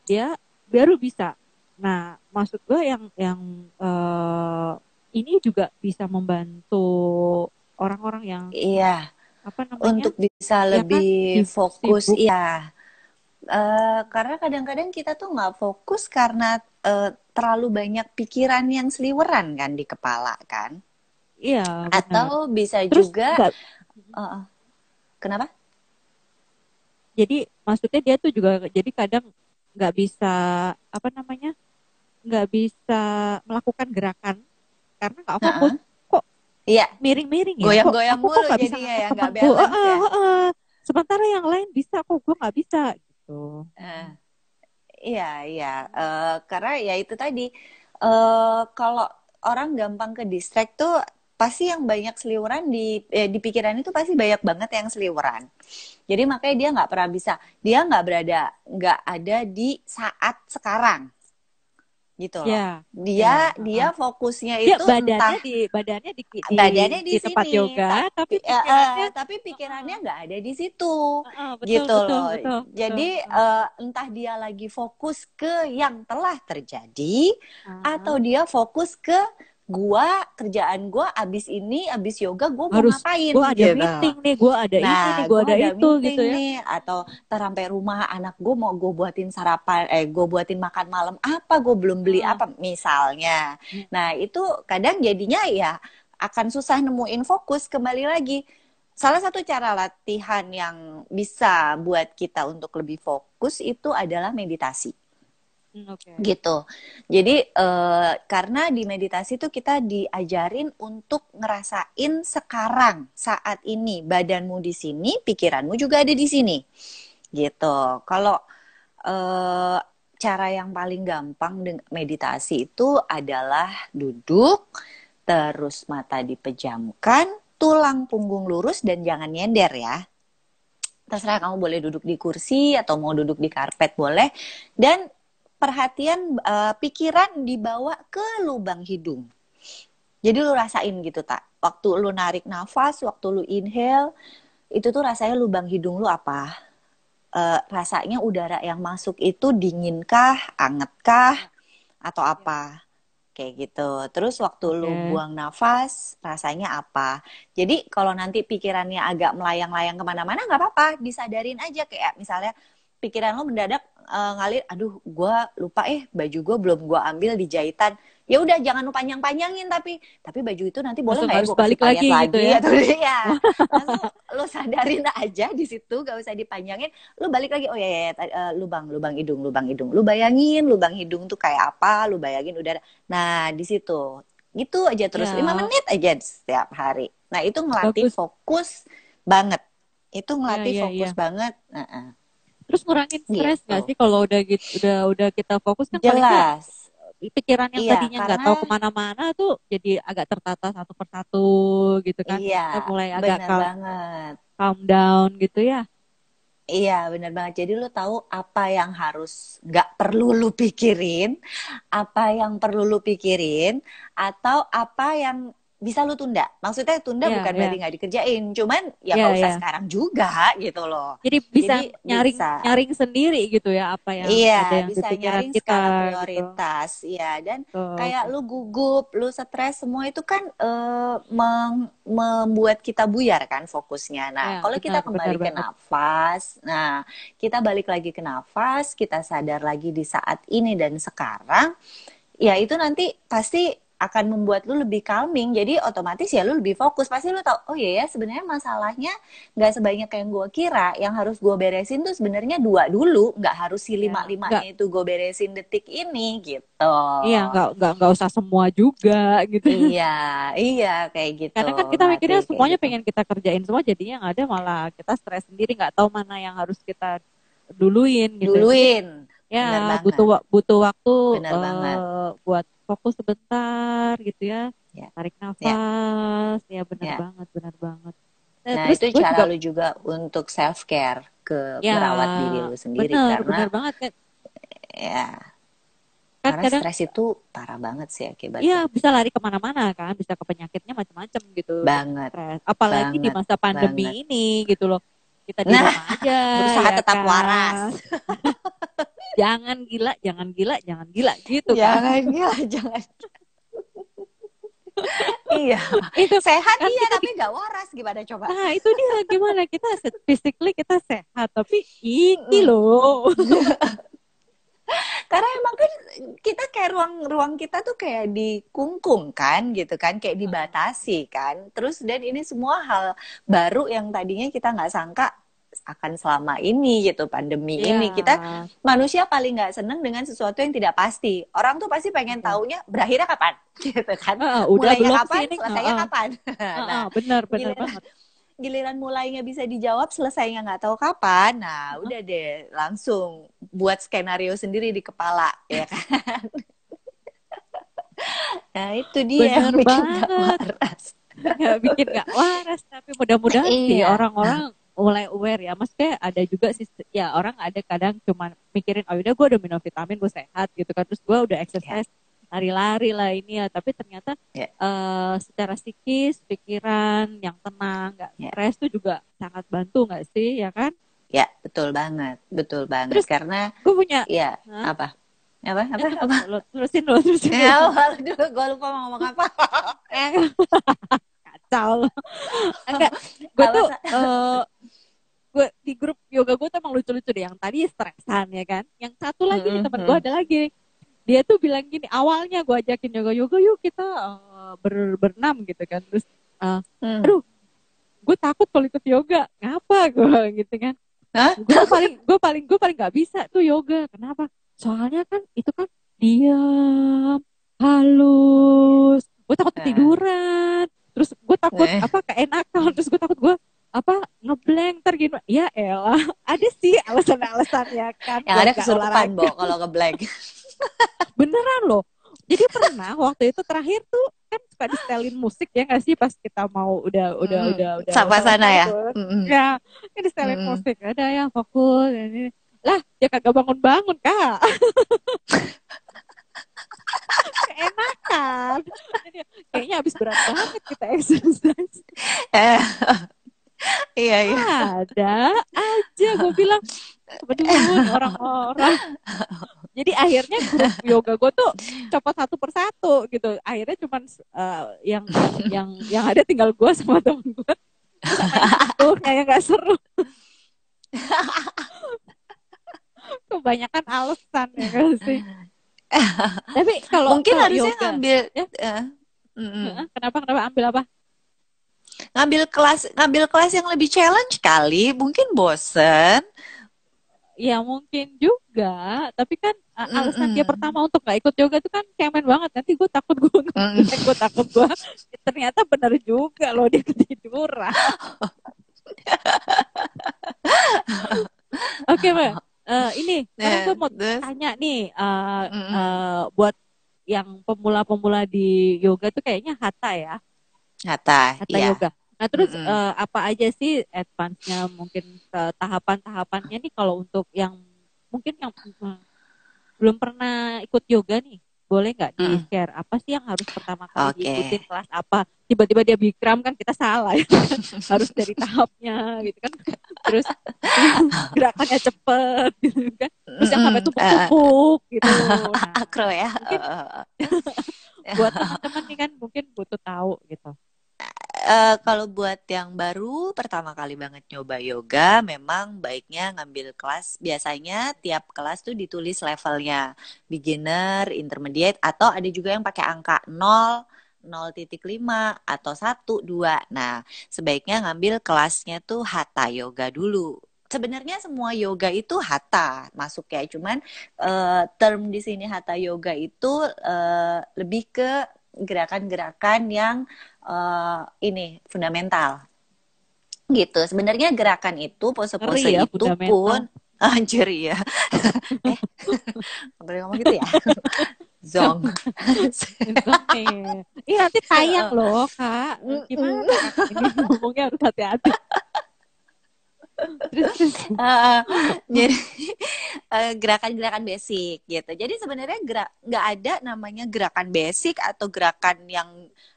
Speaker 1: dia baru bisa. Nah, maksud gue yang yang uh, ini juga bisa membantu orang-orang yang
Speaker 2: iya apa namanya untuk bisa ya lebih kan, fokus iya Uh, karena kadang-kadang kita tuh nggak fokus karena uh, terlalu banyak pikiran yang seliweran kan di kepala kan.
Speaker 1: Iya.
Speaker 2: Atau bisa Terus, juga. Uh, kenapa?
Speaker 1: Jadi maksudnya dia tuh juga jadi kadang nggak bisa apa namanya nggak bisa melakukan gerakan karena nggak fokus. Uh. Kok
Speaker 2: Iya.
Speaker 1: Miring-miring
Speaker 2: ya. Goyang-goyang mulu jadi ya nggak balance. Uh, uh, uh, uh.
Speaker 1: Sementara yang lain bisa kok gue nggak bisa gitu.
Speaker 2: Uh, iya iya uh, karena ya itu tadi uh, kalau orang gampang ke distract tuh pasti yang banyak seliweran di eh, di pikiran itu pasti banyak banget yang seliweran. Jadi makanya dia nggak pernah bisa, dia nggak berada, nggak ada di saat sekarang gitu loh. Yeah. Dia yeah. dia fokusnya dia itu
Speaker 1: badannya entah di badannya di, di badannya di, di tempat yoga tapi
Speaker 2: ya, pikirannya uh, tapi pikirannya nggak ada di situ. Uh, betul, gitu betul, loh. Betul, Jadi betul. Uh, entah dia lagi fokus ke yang telah terjadi uh. atau dia fokus ke gua kerjaan gua abis ini abis yoga gua mau Harus, ngapain?
Speaker 1: gua ada gitu. meeting nih. Gua ada nah, ini nih gua, gua ada, ada itu gitu ya. nih,
Speaker 2: atau terampai rumah anak gua mau gua buatin sarapan eh gua buatin makan malam apa gua belum beli hmm. apa misalnya. Hmm. nah itu kadang jadinya ya akan susah nemuin fokus kembali lagi. Salah satu cara latihan yang bisa buat kita untuk lebih fokus itu adalah meditasi okay. gitu. Jadi uh, karena di meditasi itu kita diajarin untuk ngerasain sekarang saat ini badanmu di sini, pikiranmu juga ada di sini, gitu. Kalau uh, cara yang paling gampang meditasi itu adalah duduk, terus mata dipejamkan, tulang punggung lurus dan jangan nyender ya terserah kamu boleh duduk di kursi atau mau duduk di karpet boleh dan perhatian uh, pikiran dibawa ke lubang hidung. Jadi lu rasain gitu tak. Waktu lu narik nafas, waktu lu inhale, itu tuh rasanya lubang hidung lu apa? Uh, rasanya udara yang masuk itu dinginkah, angetkah, atau apa? Kayak gitu. Terus waktu okay. lu buang nafas, rasanya apa? Jadi kalau nanti pikirannya agak melayang-layang ke mana-mana, nggak apa-apa. Disadarin aja kayak misalnya pikiran lo mendadak uh, ngalir aduh gue lupa eh baju gue belum gue ambil di jahitan. Ya udah jangan lu panjang-panjangin tapi tapi baju itu nanti boleh nggak ya gue
Speaker 1: balik lagi gitu ya?
Speaker 2: atau ya langsung lu sadarin aja di situ gak usah dipanjangin. Lu balik lagi oh ya, ya, ya eh, lubang lubang hidung lubang hidung. Lu bayangin lubang hidung tuh kayak apa lu bayangin udara. Nah di situ. Gitu aja terus
Speaker 1: Ya.
Speaker 2: lima menit aja setiap hari. Nah itu ngelatih
Speaker 1: Bagus.
Speaker 2: fokus banget. Itu ngelatih
Speaker 1: Ya, ya,
Speaker 2: fokus
Speaker 1: ya.
Speaker 2: banget. Nah,
Speaker 1: Terus ngurangin stres
Speaker 2: Gitu.
Speaker 1: nggak sih kalau udah gitu udah udah kita fokus kan
Speaker 2: jelas
Speaker 1: pikiran yang
Speaker 2: Iya,
Speaker 1: tadinya nggak tahu ke mana-mana tuh jadi agak tertata satu persatu gitu kan
Speaker 2: iya
Speaker 1: kita mulai agak calm,
Speaker 2: banget
Speaker 1: calm down gitu ya
Speaker 2: Iya, benar banget. Jadi lu tahu apa yang harus nggak perlu lu pikirin, apa yang perlu lu pikirin, atau apa yang bisa lu tunda. Maksudnya tunda
Speaker 1: Iya,
Speaker 2: bukan
Speaker 1: iya.
Speaker 2: berarti nggak dikerjain, cuman ya
Speaker 1: Iya,
Speaker 2: nggak usah
Speaker 1: iya.
Speaker 2: sekarang juga gitu loh.
Speaker 1: jadi bisa
Speaker 2: Jadi
Speaker 1: nyaring
Speaker 2: bisa.
Speaker 1: nyaring sendiri gitu ya apa yang
Speaker 2: iya,
Speaker 1: ada yang
Speaker 2: bisa nyaring
Speaker 1: kita
Speaker 2: skala
Speaker 1: gitu.
Speaker 2: prioritas, iya. Dan
Speaker 1: Tuh.
Speaker 2: kayak lu gugup, lu stres, semua itu kan eh, meng- membuat kita buyar kan fokusnya. Nah,
Speaker 1: Ya,
Speaker 2: kalau kita
Speaker 1: benar,
Speaker 2: kembali
Speaker 1: benar
Speaker 2: ke nafas, nah kita balik lagi ke nafas, kita sadar lagi di saat ini dan sekarang, ya itu nanti pasti akan membuat lu lebih calming. Jadi otomatis ya lu lebih fokus. Pasti lu tahu, oh iya ya sebenarnya masalahnya nggak sebanyak yang gue kira. Yang harus gue beresin tuh sebenarnya dua dulu, nggak harus si
Speaker 1: Ya,
Speaker 2: lima limanya itu gue beresin detik ini gitu.
Speaker 1: iya nggak nggak nggak usah semua juga gitu
Speaker 2: iya, iya kayak gitu.
Speaker 1: karena kan kita mikirnya semuanya
Speaker 2: gitu.
Speaker 1: pengen kita kerjain semua jadinya nggak ada malah kita stres sendiri nggak tahu mana yang harus kita duluin gitu
Speaker 2: duluin.
Speaker 1: ya butuh butuh waktu
Speaker 2: Bener
Speaker 1: eh,
Speaker 2: banget.
Speaker 1: buat fokus sebentar gitu ya,
Speaker 2: Ya.
Speaker 1: tarik nafas ya benar
Speaker 2: Ya.
Speaker 1: banget benar banget
Speaker 2: Nah,
Speaker 1: terus
Speaker 2: itu cara
Speaker 1: juga-
Speaker 2: lu juga untuk self care ke
Speaker 1: Ya,
Speaker 2: merawat diri lu sendiri
Speaker 1: bener
Speaker 2: karena
Speaker 1: benar banget kan
Speaker 2: ya
Speaker 1: kan
Speaker 2: karena
Speaker 1: kadang
Speaker 2: stres itu parah banget sih akibatnya.
Speaker 1: Iya bisa lari ke mana-mana kan, bisa ke penyakitnya macam-macam gitu.
Speaker 2: Banget.
Speaker 1: Stres. Apalagi di
Speaker 2: banget,
Speaker 1: masa pandemi
Speaker 2: banget.
Speaker 1: ini gitu loh. Kita di
Speaker 2: Nah,
Speaker 1: rumah aja.
Speaker 2: berusaha
Speaker 1: ya
Speaker 2: tetap
Speaker 1: kan?
Speaker 2: waras.
Speaker 1: jangan gila, jangan gila, jangan gila gitu kan.
Speaker 2: Jangan ya, jangan. iya,
Speaker 1: Itu
Speaker 2: sehat
Speaker 1: kan
Speaker 2: iya tapi nggak waras gimana coba?
Speaker 1: Nah itu dia gimana kita physically kita sehat tapi ini loh.
Speaker 2: Karena emang kan kita kayak ruang-ruang kita tuh kayak dikungkung kan gitu kan, kayak dibatasi kan. Terus dan ini semua hal baru yang tadinya kita nggak sangka akan selama ini gitu pandemi ini
Speaker 1: Iya.
Speaker 2: kita manusia paling nggak seneng dengan sesuatu yang tidak pasti. Orang tuh pasti pengen taunya berakhirnya kapan, gitu kan?
Speaker 1: Heeh, udah
Speaker 2: Mulainya
Speaker 1: belum
Speaker 2: kapan,
Speaker 1: sih ini?
Speaker 2: selesainya
Speaker 1: Heeh.
Speaker 2: kapan.
Speaker 1: Heeh,
Speaker 2: nah,
Speaker 1: benar benar
Speaker 2: giliran-
Speaker 1: banget.
Speaker 2: giliran mulainya bisa dijawab, selesainya nggak tahu kapan. Nah,
Speaker 1: Heeh.
Speaker 2: udah deh, langsung buat skenario sendiri di kepala, ya kan? nah, itu dia yang
Speaker 1: Bener
Speaker 2: bikin nggak
Speaker 1: banget.
Speaker 2: waras.
Speaker 1: nggak bikin nggak waras tapi mudah-mudahan sih
Speaker 2: Iya.
Speaker 1: orang-orang mulai aware ya maksudnya ada juga sih ya orang ada kadang cuma mikirin oh udah gue udah minum vitamin gue sehat gitu kan terus gue udah exercise lari-lari lah ini ya tapi ternyata
Speaker 2: Ya.
Speaker 1: eh, secara psikis pikiran yang tenang nggak
Speaker 2: Ya.
Speaker 1: stres tuh juga sangat bantu nggak sih ya kan
Speaker 2: Ya, betul banget, betul banget.
Speaker 1: Terus-
Speaker 2: Karena,
Speaker 1: gue punya
Speaker 2: ya,
Speaker 1: Hah?
Speaker 2: apa? Apa? Apa?
Speaker 1: Eh,
Speaker 2: apa?
Speaker 1: lo- terusin lo terusin lo.
Speaker 2: Ya, waduh, gue lupa mau ngomong apa.
Speaker 1: Kacau enggak gue tuh
Speaker 2: Alasan-
Speaker 1: eh gue di grup yoga gue tuh emang lucu-lucu deh. Yang tadi stresan ya kan? Yang satu lagi nih teman
Speaker 2: Mhm.
Speaker 1: gue ada lagi. Dia tuh bilang gini awalnya gue ajakin yoga yoga yuk kita eh, ber berenam gitu kan. Terus
Speaker 2: Hmm.
Speaker 1: Aduh. gue takut kalau ikut yoga. Ngapa? Gue gitu kan. Gue paling gue paling gue paling nggak bisa tuh yoga. Kenapa? Soalnya kan itu kan diam halus. Gue takut ketiduran terus gue takut
Speaker 2: Eh.
Speaker 1: apa keenakan terus gue takut gue apa ngeblank ntar gini ya elah ada sih alasan-alasan ya kan
Speaker 2: Yang ada kesurupan,
Speaker 1: olahraga.
Speaker 2: Bo, kalau ke blank.
Speaker 1: beneran loh jadi pernah waktu itu terakhir tuh kan suka distelin musik ya nggak sih pas kita mau udah udah
Speaker 2: Mm.
Speaker 1: udah udah
Speaker 2: Sampai sana ya.
Speaker 1: tuh.
Speaker 2: Mm-mm.
Speaker 1: ya kan distelin
Speaker 2: Mm.
Speaker 1: musik ada ya fokus ini lah dia kagak bangun bangun kak keenakan. Kayaknya habis berat banget kita exercise.
Speaker 2: Eh, iya, iya.
Speaker 1: ada aja gue bilang. Bener orang-orang. Jadi akhirnya grup yoga gue tuh copot satu persatu gitu. Akhirnya cuman eh, yang yang yang ada tinggal gue sama temen gue tuh kayak nggak seru. Kebanyakan alasan ya kan sih Tapi kalau
Speaker 2: Mungkin
Speaker 1: kalau
Speaker 2: harusnya
Speaker 1: yoga,
Speaker 2: ngambil
Speaker 1: ya.
Speaker 2: mm-mm.
Speaker 1: Heeh, kenapa kenapa ambil apa?
Speaker 2: ngambil kelas ngambil kelas yang lebih challenge kali. Mungkin bosen.
Speaker 1: Ya mungkin juga, tapi kan uh, alasan dia
Speaker 2: Mm-mm.
Speaker 1: pertama untuk nggak ikut yoga itu kan cemen banget. Nanti gue takut gue
Speaker 2: Mm-mm.
Speaker 1: gue takut gue ternyata benar juga loh dia ketiduran. Oke mbak, Eh, ini
Speaker 2: Nah,
Speaker 1: gue mau
Speaker 2: terus,
Speaker 1: tanya nih eh,
Speaker 2: mm-mm.
Speaker 1: eh, buat yang pemula-pemula di yoga tuh kayaknya hatha ya,
Speaker 2: Hatta,
Speaker 1: hatha
Speaker 2: iya.
Speaker 1: yoga. Nah terus
Speaker 2: Mm-mm.
Speaker 1: eh, apa aja sih advance-nya mungkin eh, tahapan-tahapannya nih kalau untuk yang mungkin yang mm, belum pernah ikut yoga nih, boleh nggak di
Speaker 2: Mm.
Speaker 1: share apa sih yang harus pertama kali
Speaker 2: Oke.
Speaker 1: diikutin kelas apa? Tiba-tiba dia bikram kan kita salah ya, harus dari tahapnya gitu kan. Terus gerakannya cepet gitu kan. Terus yang sampai
Speaker 2: Mm-mm. Eh,
Speaker 1: tumpuk-tumpuk gitu. Nah,
Speaker 2: akro ya.
Speaker 1: mungkin
Speaker 2: Eh,
Speaker 1: buat teman-teman nih kan mungkin butuh tahu gitu.
Speaker 2: Eh, kalau buat yang baru pertama kali banget nyoba yoga, memang baiknya ngambil kelas. Biasanya tiap kelas tuh ditulis levelnya, beginner, intermediate, atau ada juga yang pakai angka 0, 0.5 atau 1, 2. Nah, sebaiknya ngambil kelasnya tuh hatha yoga dulu. Sebenarnya semua yoga itu hatha masuk ya, cuman eh, term di sini hatha yoga itu eh, lebih ke gerakan-gerakan yang eh, ini fundamental gitu. Sebenarnya gerakan itu pose-pose
Speaker 1: ya,
Speaker 2: itu
Speaker 1: fundamental.
Speaker 2: pun anjir ya. eh, boleh ngomong gitu ya. Zong.
Speaker 1: Oke. Iya nanti tayang loh kak. Gimana kak? Ini ngomongnya harus hati-hati. Terus, terus.
Speaker 2: Eh, jadi eh, gerakan-gerakan basic gitu. Jadi sebenarnya gerak nggak ada namanya gerakan basic atau gerakan yang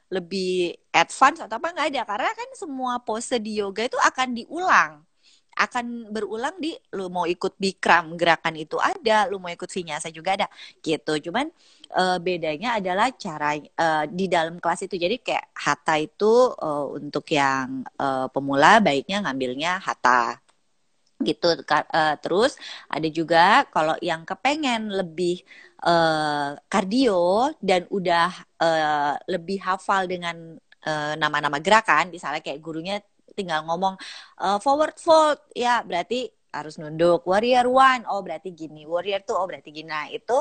Speaker 2: lebih advance atau apa nggak ada karena kan semua pose di yoga itu akan diulang akan berulang di lu mau ikut bikram gerakan itu ada lu mau ikut vinyasa juga ada. Gitu. Cuman eh, bedanya adalah cara eh, di dalam kelas itu. Jadi kayak hatha itu eh, untuk yang eh, pemula baiknya ngambilnya hatha gitu terus ada juga kalau yang kepengen lebih eh, kardio dan udah eh, lebih hafal dengan nama-nama gerakan misalnya kayak gurunya tinggal ngomong eh, forward fold ya berarti harus nunduk warrior one. Oh berarti gini warrior two. Oh berarti gini. Nah itu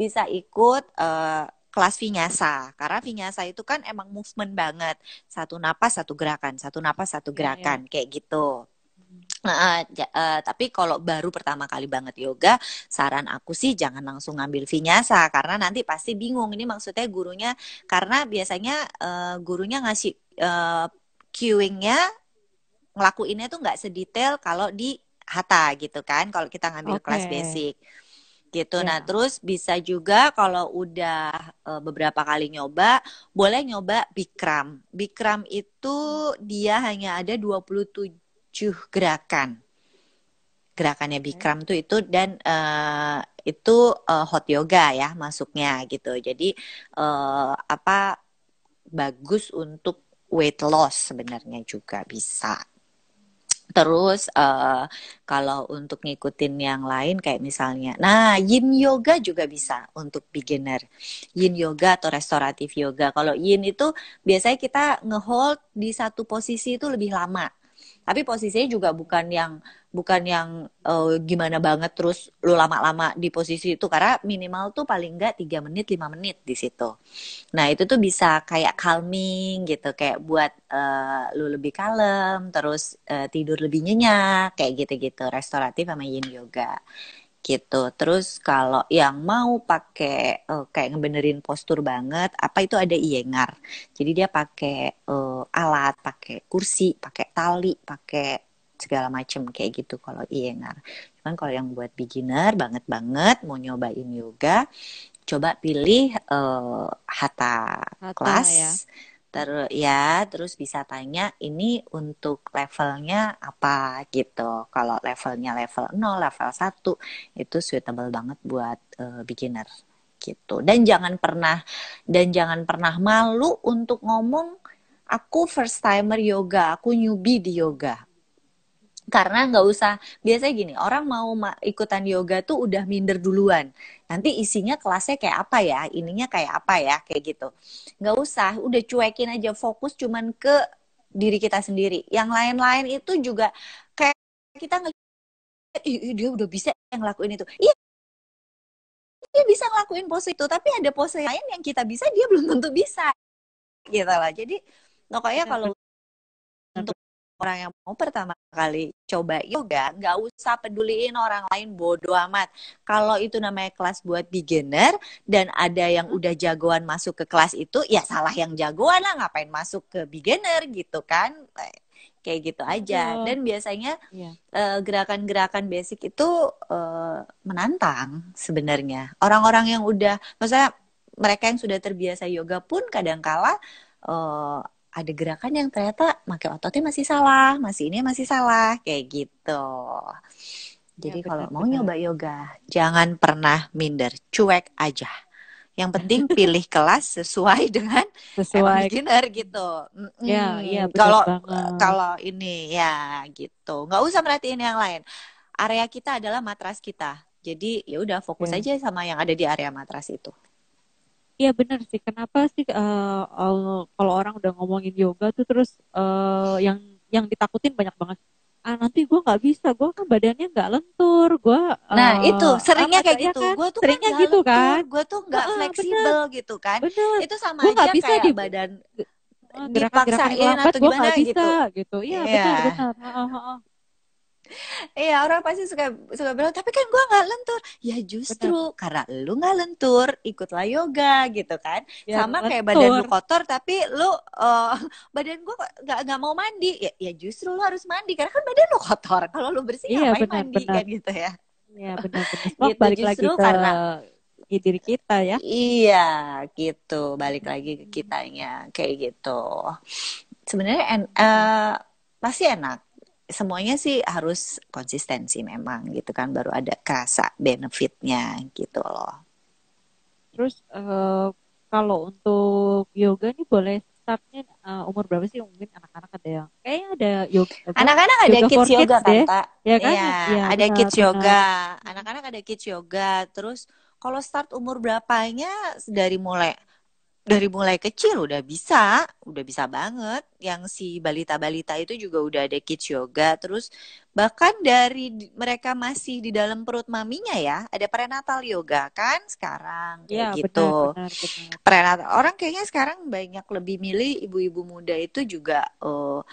Speaker 2: bisa ikut eh, kelas vinyasa. Karena vinyasa itu kan emang movement banget. Satu napas satu gerakan. Satu napas satu
Speaker 1: Iya, iya.
Speaker 2: gerakan. Kayak gitu. Nah, ja- eh, tapi kalau baru pertama kali banget yoga, saran aku sih jangan langsung ngambil vinyasa. Karena nanti pasti bingung. Ini maksudnya gurunya karena biasanya eh, gurunya ngasih eh, cueing-nya ngelakuinnya tuh nggak sedetail kalau di hatha gitu kan. Kalau kita ngambil kelas
Speaker 1: Oke.
Speaker 2: basic gitu.
Speaker 1: Ya.
Speaker 2: Nah, terus bisa juga kalau udah eh, beberapa kali nyoba, boleh nyoba Bikram. Bikram itu dia hanya ada 27 gerakan. Gerakannya Bikram tuh itu dan eh, itu eh, hot yoga ya masuknya gitu. Jadi eh, apa bagus untuk weight loss sebenarnya juga bisa. Terus eh, kalau untuk ngikutin yang lain kayak misalnya, nah Yin Yoga juga bisa untuk beginner. Yin Yoga atau restoratif yoga. Kalau Yin itu biasanya kita ngehold di satu posisi itu lebih lama. Tapi posisinya juga bukan yang bukan yang eh, gimana banget terus lu lama-lama di posisi itu karena minimal tuh paling enggak 3 menit 5 menit di situ. Nah, itu tuh bisa kayak calming gitu, kayak buat eh, lu lebih kalem, terus eh, tidur lebih nyenyak, kayak gitu-gitu. Restoratif sama yin yoga gitu. Terus kalau yang mau pakai eh, kayak ngebenerin postur banget, apa itu ada iyengar. Jadi dia pakai eh, alat, pakai kursi, pakai tali, pakai segala macem kayak gitu kalau iyengar. Cuman kalau yang buat beginner banget banget mau nyobain yoga, coba pilih eh, hatha
Speaker 1: Hatha
Speaker 2: kelas.
Speaker 1: ya.
Speaker 2: Terus ya, terus bisa tanya ini untuk levelnya apa gitu. Kalau levelnya level 0, level 1 itu suitable banget buat eh, beginner gitu. Dan jangan pernah dan jangan pernah malu untuk ngomong aku first timer yoga, aku newbie di yoga. Karena nggak usah biasanya gini orang mau ikutan yoga tuh udah minder duluan. Nanti isinya kelasnya kayak apa ya ininya kayak apa ya kayak gitu. Nggak usah udah cuekin aja fokus cuman ke diri kita sendiri. Yang lain-lain itu juga kayak kita ngeliat dia udah bisa yang lakuin itu. Iya. Dia bisa ngelakuin pose itu tapi ada pose lain yang kita bisa dia belum tentu bisa. Gitu lah. Jadi pokoknya kalau untuk orang yang mau pertama kali coba yoga, nggak usah peduliin orang lain bodoh amat. Kalau itu namanya kelas buat beginner dan ada yang udah jagoan masuk ke kelas itu, ya salah yang jagoan lah ngapain masuk ke beginner gitu kan? Kayak gitu aja. Dan biasanya yeah. uh, gerakan-gerakan basic itu uh, menantang sebenarnya. Orang-orang yang udah, maksudnya mereka yang sudah terbiasa yoga pun kadangkala uh, ada gerakan yang ternyata pakai ototnya masih salah, masih ini masih salah, kayak gitu. Jadi ya, kalau mau nyoba yoga, jangan pernah minder, cuek aja. Yang penting pilih kelas sesuai dengan
Speaker 1: sesuai
Speaker 2: beginner gitu.
Speaker 1: Ya, iya
Speaker 2: Kalau kalau ini ya gitu, nggak usah merhatiin yang lain. Area kita adalah matras kita. Jadi ya udah fokus ya. aja sama yang ada di area matras itu.
Speaker 1: Iya benar sih. Kenapa sih uh, uh, kalau orang udah ngomongin yoga tuh terus uh, yang yang ditakutin banyak banget. Ah nanti gue nggak bisa, gue kan badannya nggak lentur, gue.
Speaker 2: Uh, nah itu seringnya kayak ya gitu. Kan? Gue tuh seringnya kan gitu kan. Gue tuh nggak uh, fleksibel bener. gitu kan. Bener. Itu sama gua aja bisa kayak di badan
Speaker 1: dipaksain atau gimana bisa, gitu. gitu. Iya yeah. benar benar. Uh, uh, uh.
Speaker 2: Iya orang pasti suka suka bilang tapi kan gue nggak lentur. Ya justru betul. karena lu nggak lentur ikutlah yoga gitu kan. Ya, sama lentur. kayak badan lu kotor tapi lu uh, badan gue nggak nggak mau mandi. Ya, ya justru lu harus mandi karena kan badan lu kotor. Kalau lu bersih iya, ngapain benar, mandi benar. kan gitu ya.
Speaker 1: Iya benar-benar gitu, balik lagi ke karena diri kita ya.
Speaker 2: Iya gitu. Balik lagi ke kitanya kayak gitu. Sebenarnya en uh, pasti enak semuanya sih harus konsistensi memang gitu kan baru ada kerasa benefitnya gitu loh.
Speaker 1: Terus uh, kalau untuk yoga nih boleh startnya uh, umur berapa sih? Mungkin anak-anak ada yang kayaknya ada yoga
Speaker 2: anak-anak ada yoga kids yoga kan kak? Ya kan? Ya, ya ada benar, kids yoga. Anak-anak ada kids yoga. Terus kalau start umur berapanya dari mulai dari mulai kecil udah bisa, udah bisa banget. Yang si balita-balita itu juga udah ada kids yoga. Terus bahkan dari mereka masih di dalam perut maminya ya, ada prenatal yoga kan sekarang kayak ya, gitu. Benar, benar, benar. Prenatal orang kayaknya sekarang banyak lebih milih ibu-ibu muda itu juga uh,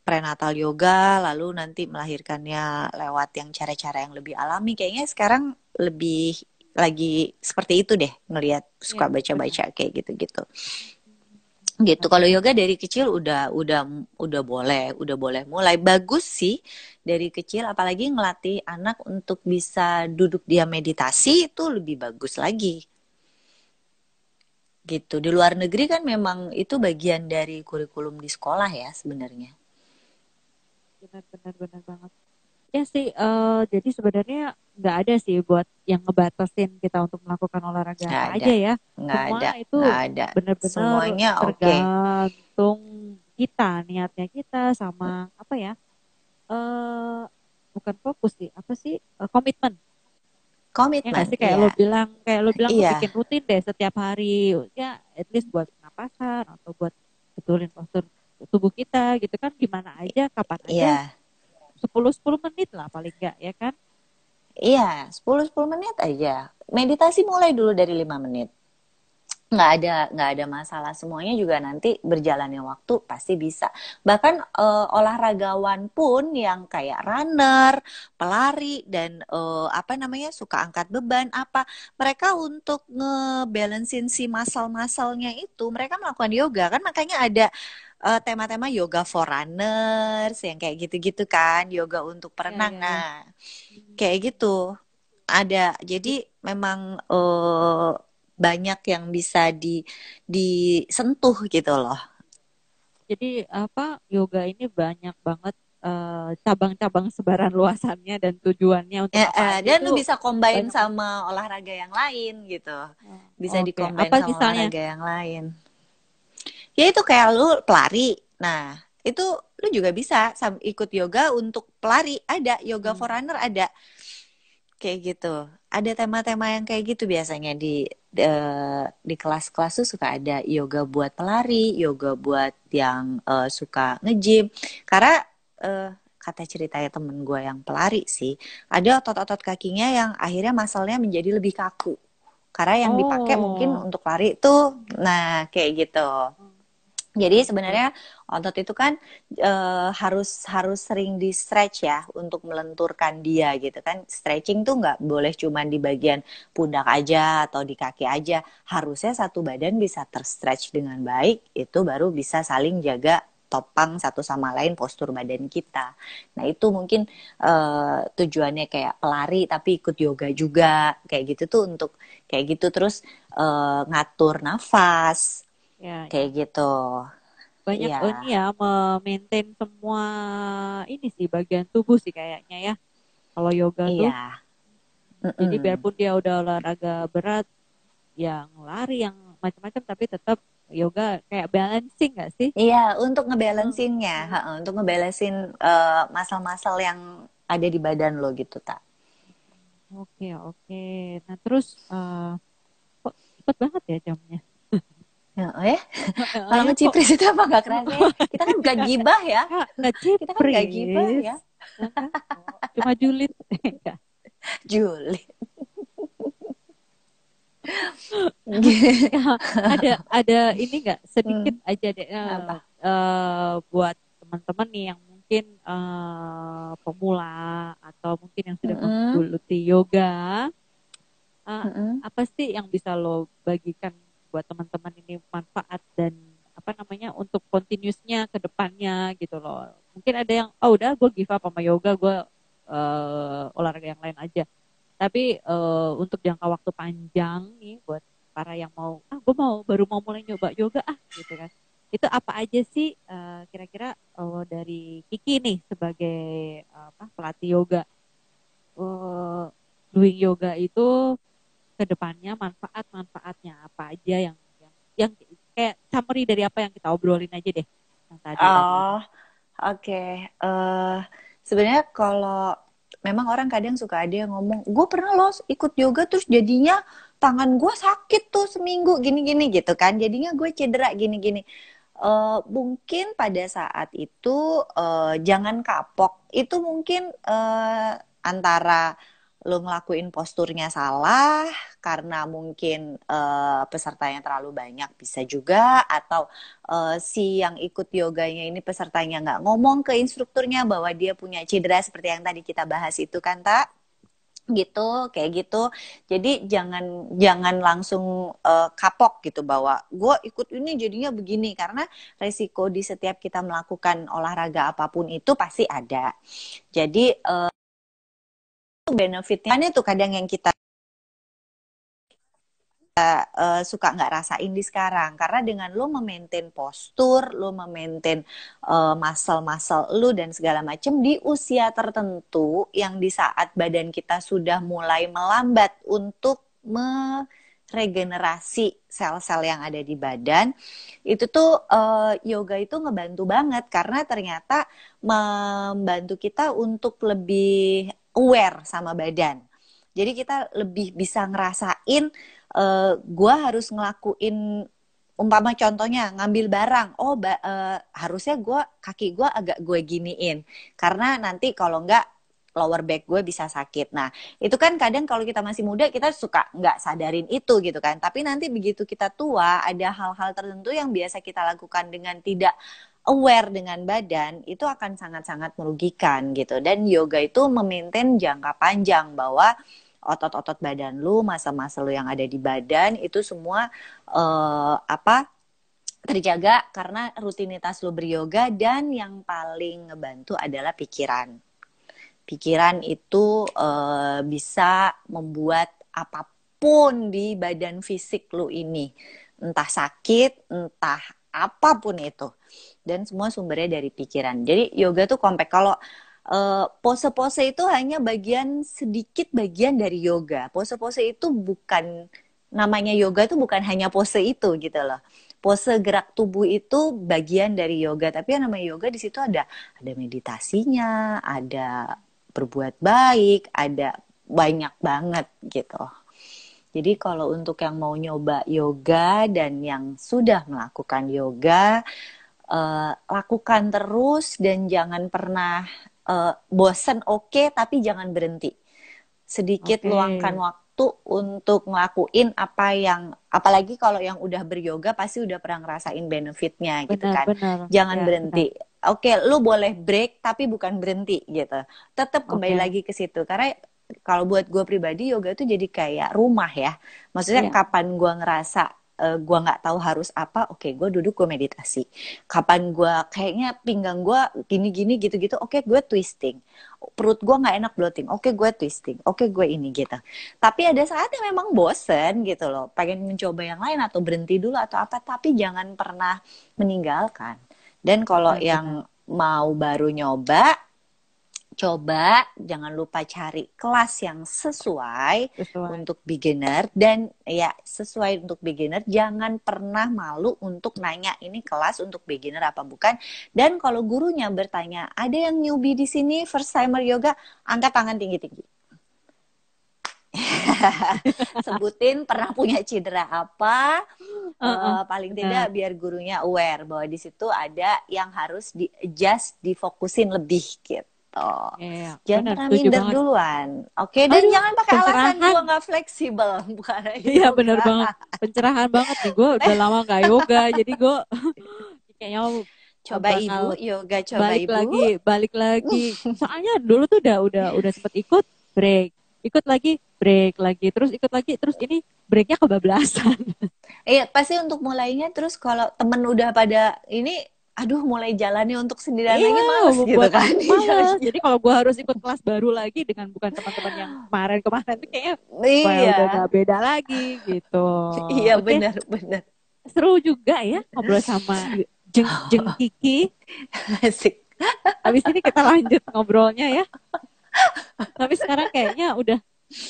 Speaker 2: prenatal yoga, lalu nanti melahirkannya lewat yang cara-cara yang lebih alami. Kayaknya sekarang lebih lagi seperti itu deh ngelihat suka iya, baca-baca kayak gitu-gitu. Gitu. Kalau yoga dari kecil udah udah udah boleh udah boleh mulai. Bagus sih dari kecil apalagi ngelatih anak untuk bisa duduk dia meditasi itu lebih bagus lagi. Gitu. Di luar negeri kan memang itu bagian dari kurikulum di sekolah ya sebenarnya.
Speaker 1: Benar benar benar banget ya sih uh, jadi sebenarnya nggak ada sih buat yang ngebatasin kita untuk melakukan olahraga gak aja ada. ya
Speaker 2: nggak
Speaker 1: semua
Speaker 2: ada
Speaker 1: itu benar-benar semuanya tergantung okay. kita niatnya kita sama apa ya uh, bukan fokus sih apa sih uh, komitmen
Speaker 2: komitmen ya
Speaker 1: sih kayak iya. lo bilang kayak lo bilang iya. bikin rutin deh setiap hari ya at least buat napasan atau buat betulin postur tubuh kita gitu kan gimana aja kapan aja iya 10-10 menit lah paling enggak ya kan?
Speaker 2: Iya, 10-10 menit aja. Meditasi mulai dulu dari 5 menit. Nggak ada nggak ada masalah semuanya juga nanti berjalannya waktu pasti bisa. Bahkan uh, olahragawan pun yang kayak runner, pelari dan uh, apa namanya suka angkat beban apa, mereka untuk ngebalancein si muscle-muscle-nya itu mereka melakukan yoga kan makanya ada eh, tema-tema yoga for runners yang kayak gitu-gitu kan, yoga untuk perenang. Yeah, yeah, yeah. Nah, kayak gitu. Ada. Jadi memang uh, banyak yang bisa di disentuh gitu loh.
Speaker 1: Jadi apa yoga ini banyak banget eh, cabang-cabang sebaran luasannya dan tujuannya untuk
Speaker 2: ya, apa dan lu bisa combine banyak. sama olahraga yang lain gitu. Bisa okay. dicombine sama misalnya? olahraga yang lain ya itu kayak lu pelari. Nah itu lu juga bisa ikut yoga untuk pelari. Ada yoga
Speaker 3: Hmm.
Speaker 2: for runner ada. Kayak gitu. Ada tema-tema yang kayak gitu biasanya di eh, di kelas-kelas tuh suka ada yoga buat pelari yoga buat yang eh, suka nge-gym. Karena eh, kata ceritanya temen gue yang pelari sih ada otot-otot kakinya yang akhirnya masalnya menjadi lebih kaku. Karena yang dipakai
Speaker 1: Oh.
Speaker 2: mungkin untuk lari tuh nah kayak gitu jadi sebenarnya otot itu kan eh, harus harus sering di stretch ya untuk melenturkan dia gitu kan. Stretching tuh nggak boleh cuma di bagian pundak aja atau di kaki aja. Harusnya satu badan bisa terstretch dengan baik, itu baru bisa saling jaga topang satu sama lain postur badan kita. Nah itu mungkin eh, tujuannya kayak pelari tapi ikut yoga juga kayak gitu tuh untuk kayak gitu terus eh, ngatur nafas
Speaker 1: Ya,
Speaker 2: kayak gitu.
Speaker 1: banyak oh, ini ya memaintain semua ini sih bagian tubuh sih kayaknya ya. Kalau yoga tuh
Speaker 2: Iya.
Speaker 1: Jadi
Speaker 2: Mm-mm.
Speaker 1: biarpun dia udah olahraga berat, yang lari, yang macam-macam, tapi tetap yoga kayak balancing gak sih?
Speaker 2: Iya, untuk ngebalancingnya, heeh, untuk ngebalancein eh, masal-masal yang ada di badan lo gitu, tak?
Speaker 1: Oke, oke. Nah terus, eh, kok cepet banget ya jamnya?
Speaker 2: Ya, eh, kalau ngecipris itu apa nggak kerasa ya? Kita kan bukan gibah ya, kita kan nggak gibah ya,
Speaker 1: Cuma julid. Enggak.
Speaker 2: Juli.
Speaker 1: ada ada ini nggak sedikit aja deh eh,
Speaker 2: Hmm. Apa?
Speaker 1: eh, buat teman-teman nih yang mungkin eh, pemula atau mungkin yang sudah
Speaker 2: Mm-mm.
Speaker 1: menggeluti yoga eh,
Speaker 2: Mm-mm.
Speaker 1: apa sih yang bisa lo bagikan buat teman-teman ini manfaat dan apa namanya untuk continuousnya ke depannya gitu loh. Mungkin ada yang oh udah gue give up sama yoga gue eh, olahraga yang lain aja. Tapi eh, untuk jangka waktu panjang nih buat para yang mau ah gue mau baru mau mulai nyoba yoga ah gitu kan. Itu apa aja sih eh, kira-kira eh, dari Kiki nih sebagai apa pelatih yoga? Eh, doing yoga itu ke depannya manfaat-manfaatnya apa aja yang yang, yang kayak summary dari apa yang kita obrolin aja deh yang tadi.
Speaker 2: Oh, oke. Eh, sebenarnya kalau memang orang kadang suka ada yang ngomong, gue pernah loh ikut yoga terus jadinya tangan gue sakit tuh seminggu gini-gini gitu kan, jadinya gue cedera gini-gini. Eh, mungkin pada saat itu eh, jangan kapok. Itu mungkin eh, antara lo ngelakuin posturnya salah karena mungkin eh, pesertanya terlalu banyak bisa juga atau eh, si yang ikut yoganya ini pesertanya nggak ngomong ke instrukturnya bahwa dia punya cedera seperti yang tadi kita bahas itu kan tak gitu kayak gitu. Jadi jangan jangan langsung eh, kapok gitu bahwa gue ikut ini jadinya begini karena resiko di setiap kita melakukan olahraga apa pun itu pasti ada. Jadi eh, benefitnya? Tuh kadang yang kita eh, suka nggak rasain di sekarang. Karena dengan lo memaintain postur, lo memaintain eh, muscle-muscle lo dan segala macam di usia tertentu yang di saat badan kita sudah mulai melambat untuk meregenerasi sel-sel yang ada di badan, itu tuh eh, yoga itu ngebantu banget. Karena ternyata membantu kita untuk lebih aware sama badan. Jadi kita lebih bisa ngerasain eh gue harus ngelakuin umpama contohnya ngambil barang. Oh ba- eh, harusnya gue kaki gue agak gue giniin. Karena nanti kalau nggak lower back gue bisa sakit. Nah itu kan kadang kalau kita masih muda kita suka nggak sadarin itu gitu kan. Tapi nanti begitu kita tua ada hal-hal tertentu yang biasa kita lakukan dengan tidak aware dengan badan itu akan sangat-sangat merugikan gitu dan yoga itu memaintain jangka panjang bahwa otot-otot badan lu, masa-masa lu yang ada di badan itu semua eh, apa terjaga karena rutinitas lu beryoga dan yang paling ngebantu adalah pikiran. Pikiran itu eh, bisa membuat apa pun di badan fisik lu ini, entah sakit, entah apa pun itu. Dan semua sumbernya dari pikiran. Jadi yoga tuh kompak kalau eh, pose-pose itu hanya bagian sedikit bagian dari yoga. Pose-pose itu bukan namanya yoga itu bukan hanya pose itu gitu loh. pose gerak tubuh itu bagian dari yoga tapi yang namanya yoga di situ ada ada meditasinya ada berbuat baik ada banyak banget gitu jadi kalau untuk yang mau nyoba yoga dan yang sudah melakukan yoga uh, lakukan terus dan jangan pernah uh, bosen oke okay, tapi jangan berhenti sedikit okay. luangkan waktu untuk ngelakuin apa yang apalagi kalau yang udah beryoga pasti udah pernah ngerasain benefitnya gitu benar, kan benar. jangan ya, berhenti oke lu boleh break tapi bukan berhenti gitu tetap kembali okay. lagi ke situ karena kalau buat gue pribadi yoga itu jadi kayak rumah ya maksudnya yeah. kapan gue ngerasa uh, eh, gue nggak tahu harus apa oke okay, gue duduk gue meditasi. Kapan gue kayaknya pinggang gue gini gini gitu gitu oke okay, gue twisting. Perut gue nggak enak bloating oke okay, gue twisting oke okay, gue ini gitu. Tapi ada saatnya memang bosen gitu loh. Pengen mencoba yang lain atau berhenti dulu atau apa tapi jangan pernah meninggalkan. Dan kalau yang mau baru nyoba coba jangan lupa cari kelas yang sesuai, sesuai. untuk beginner. Dan ya sesuai untuk beginner jangan pernah malu untuk nanya ini kelas untuk beginner apa bukan? Dan kalau gurunya bertanya ada yang newbie di sini first timer yoga? Angkat tangan tinggi-tinggi. Sebutin pernah punya cedera apa. Uh, uh, uh, paling tidak uh. biar gurunya aware bahwa di situ ada yang harus di adjust difokusin lebih gitu gitu. Yeah, jangan bener, pernah minder banget. duluan. Oke, okay? dan Aduh, jangan pakai alasan gue nggak fleksibel. Bukan
Speaker 1: Iya bener banget. Pencerahan banget nih. Gue udah lama nggak yoga, jadi gue kayaknya
Speaker 2: coba ibu yoga coba
Speaker 1: balik
Speaker 2: ibu.
Speaker 1: lagi, balik lagi. Soalnya dulu tuh udah udah udah sempet ikut break, ikut lagi break lagi, terus ikut lagi, terus ini breaknya kebablasan.
Speaker 2: Iya, pasti untuk mulainya terus kalau temen udah pada ini aduh mulai jalannya untuk sendirian iya, lagi males gitu kan.
Speaker 1: males. jadi kalau gue harus ikut kelas baru lagi dengan bukan teman-teman yang kemarin-kemarin tuh kayaknya iya. udah gak beda lagi gitu.
Speaker 2: Iya okay. benar benar.
Speaker 1: Seru juga ya ngobrol sama jeng jeng Kiki. Asik. Habis ini kita lanjut ngobrolnya ya. Tapi sekarang kayaknya udah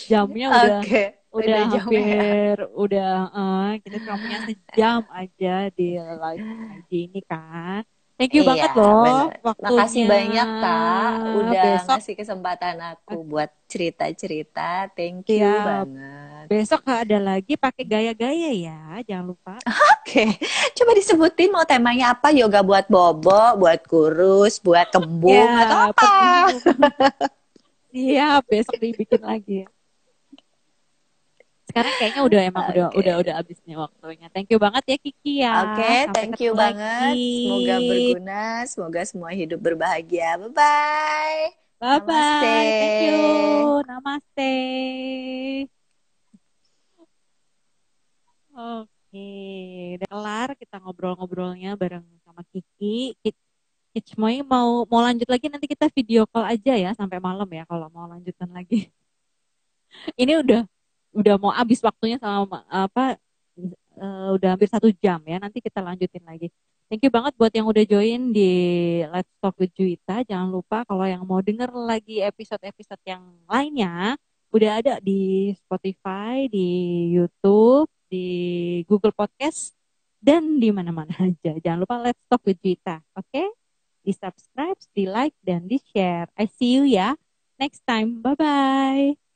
Speaker 1: jamnya udah okay udah ya. hampir ya. udah uh, kita cuma punya sejam aja di live IG ini kan. Thank you iya, banget loh bener. waktunya.
Speaker 2: Makasih banyak kak udah Besok, ngasih kesempatan aku buat cerita-cerita. Thank you ya, banget.
Speaker 1: Besok ada lagi pakai gaya-gaya ya, jangan lupa.
Speaker 2: Oke, okay. coba disebutin mau temanya apa? Yoga buat bobo, buat kurus, buat kembung ya, atau apa?
Speaker 1: Iya, besok dibikin lagi sekarang kayaknya udah emang okay. udah udah udah habis nih waktunya. Thank you banget ya Kiki ya.
Speaker 2: Oke, okay, thank you banget. Semoga berguna, semoga semua hidup berbahagia. Bye bye.
Speaker 1: Bye bye. Namaste. Thank you. Namaste. Oke, udah kelar kita ngobrol-ngobrolnya bareng sama Kiki. Kicmoy mau mau lanjut lagi nanti kita video call aja ya sampai malam ya kalau mau lanjutkan lagi. Ini udah udah mau habis waktunya sama apa uh, udah hampir satu jam ya. Nanti kita lanjutin lagi. Thank you banget buat yang udah join di Let's Talk with Juita jangan lupa kalau yang mau denger lagi episode-episode yang lainnya udah ada di Spotify di YouTube di Google Podcast dan di mana-mana aja. Jangan lupa Let's Talk with Juita oke? Okay? di subscribe di like dan di share. I see you ya next time. Bye bye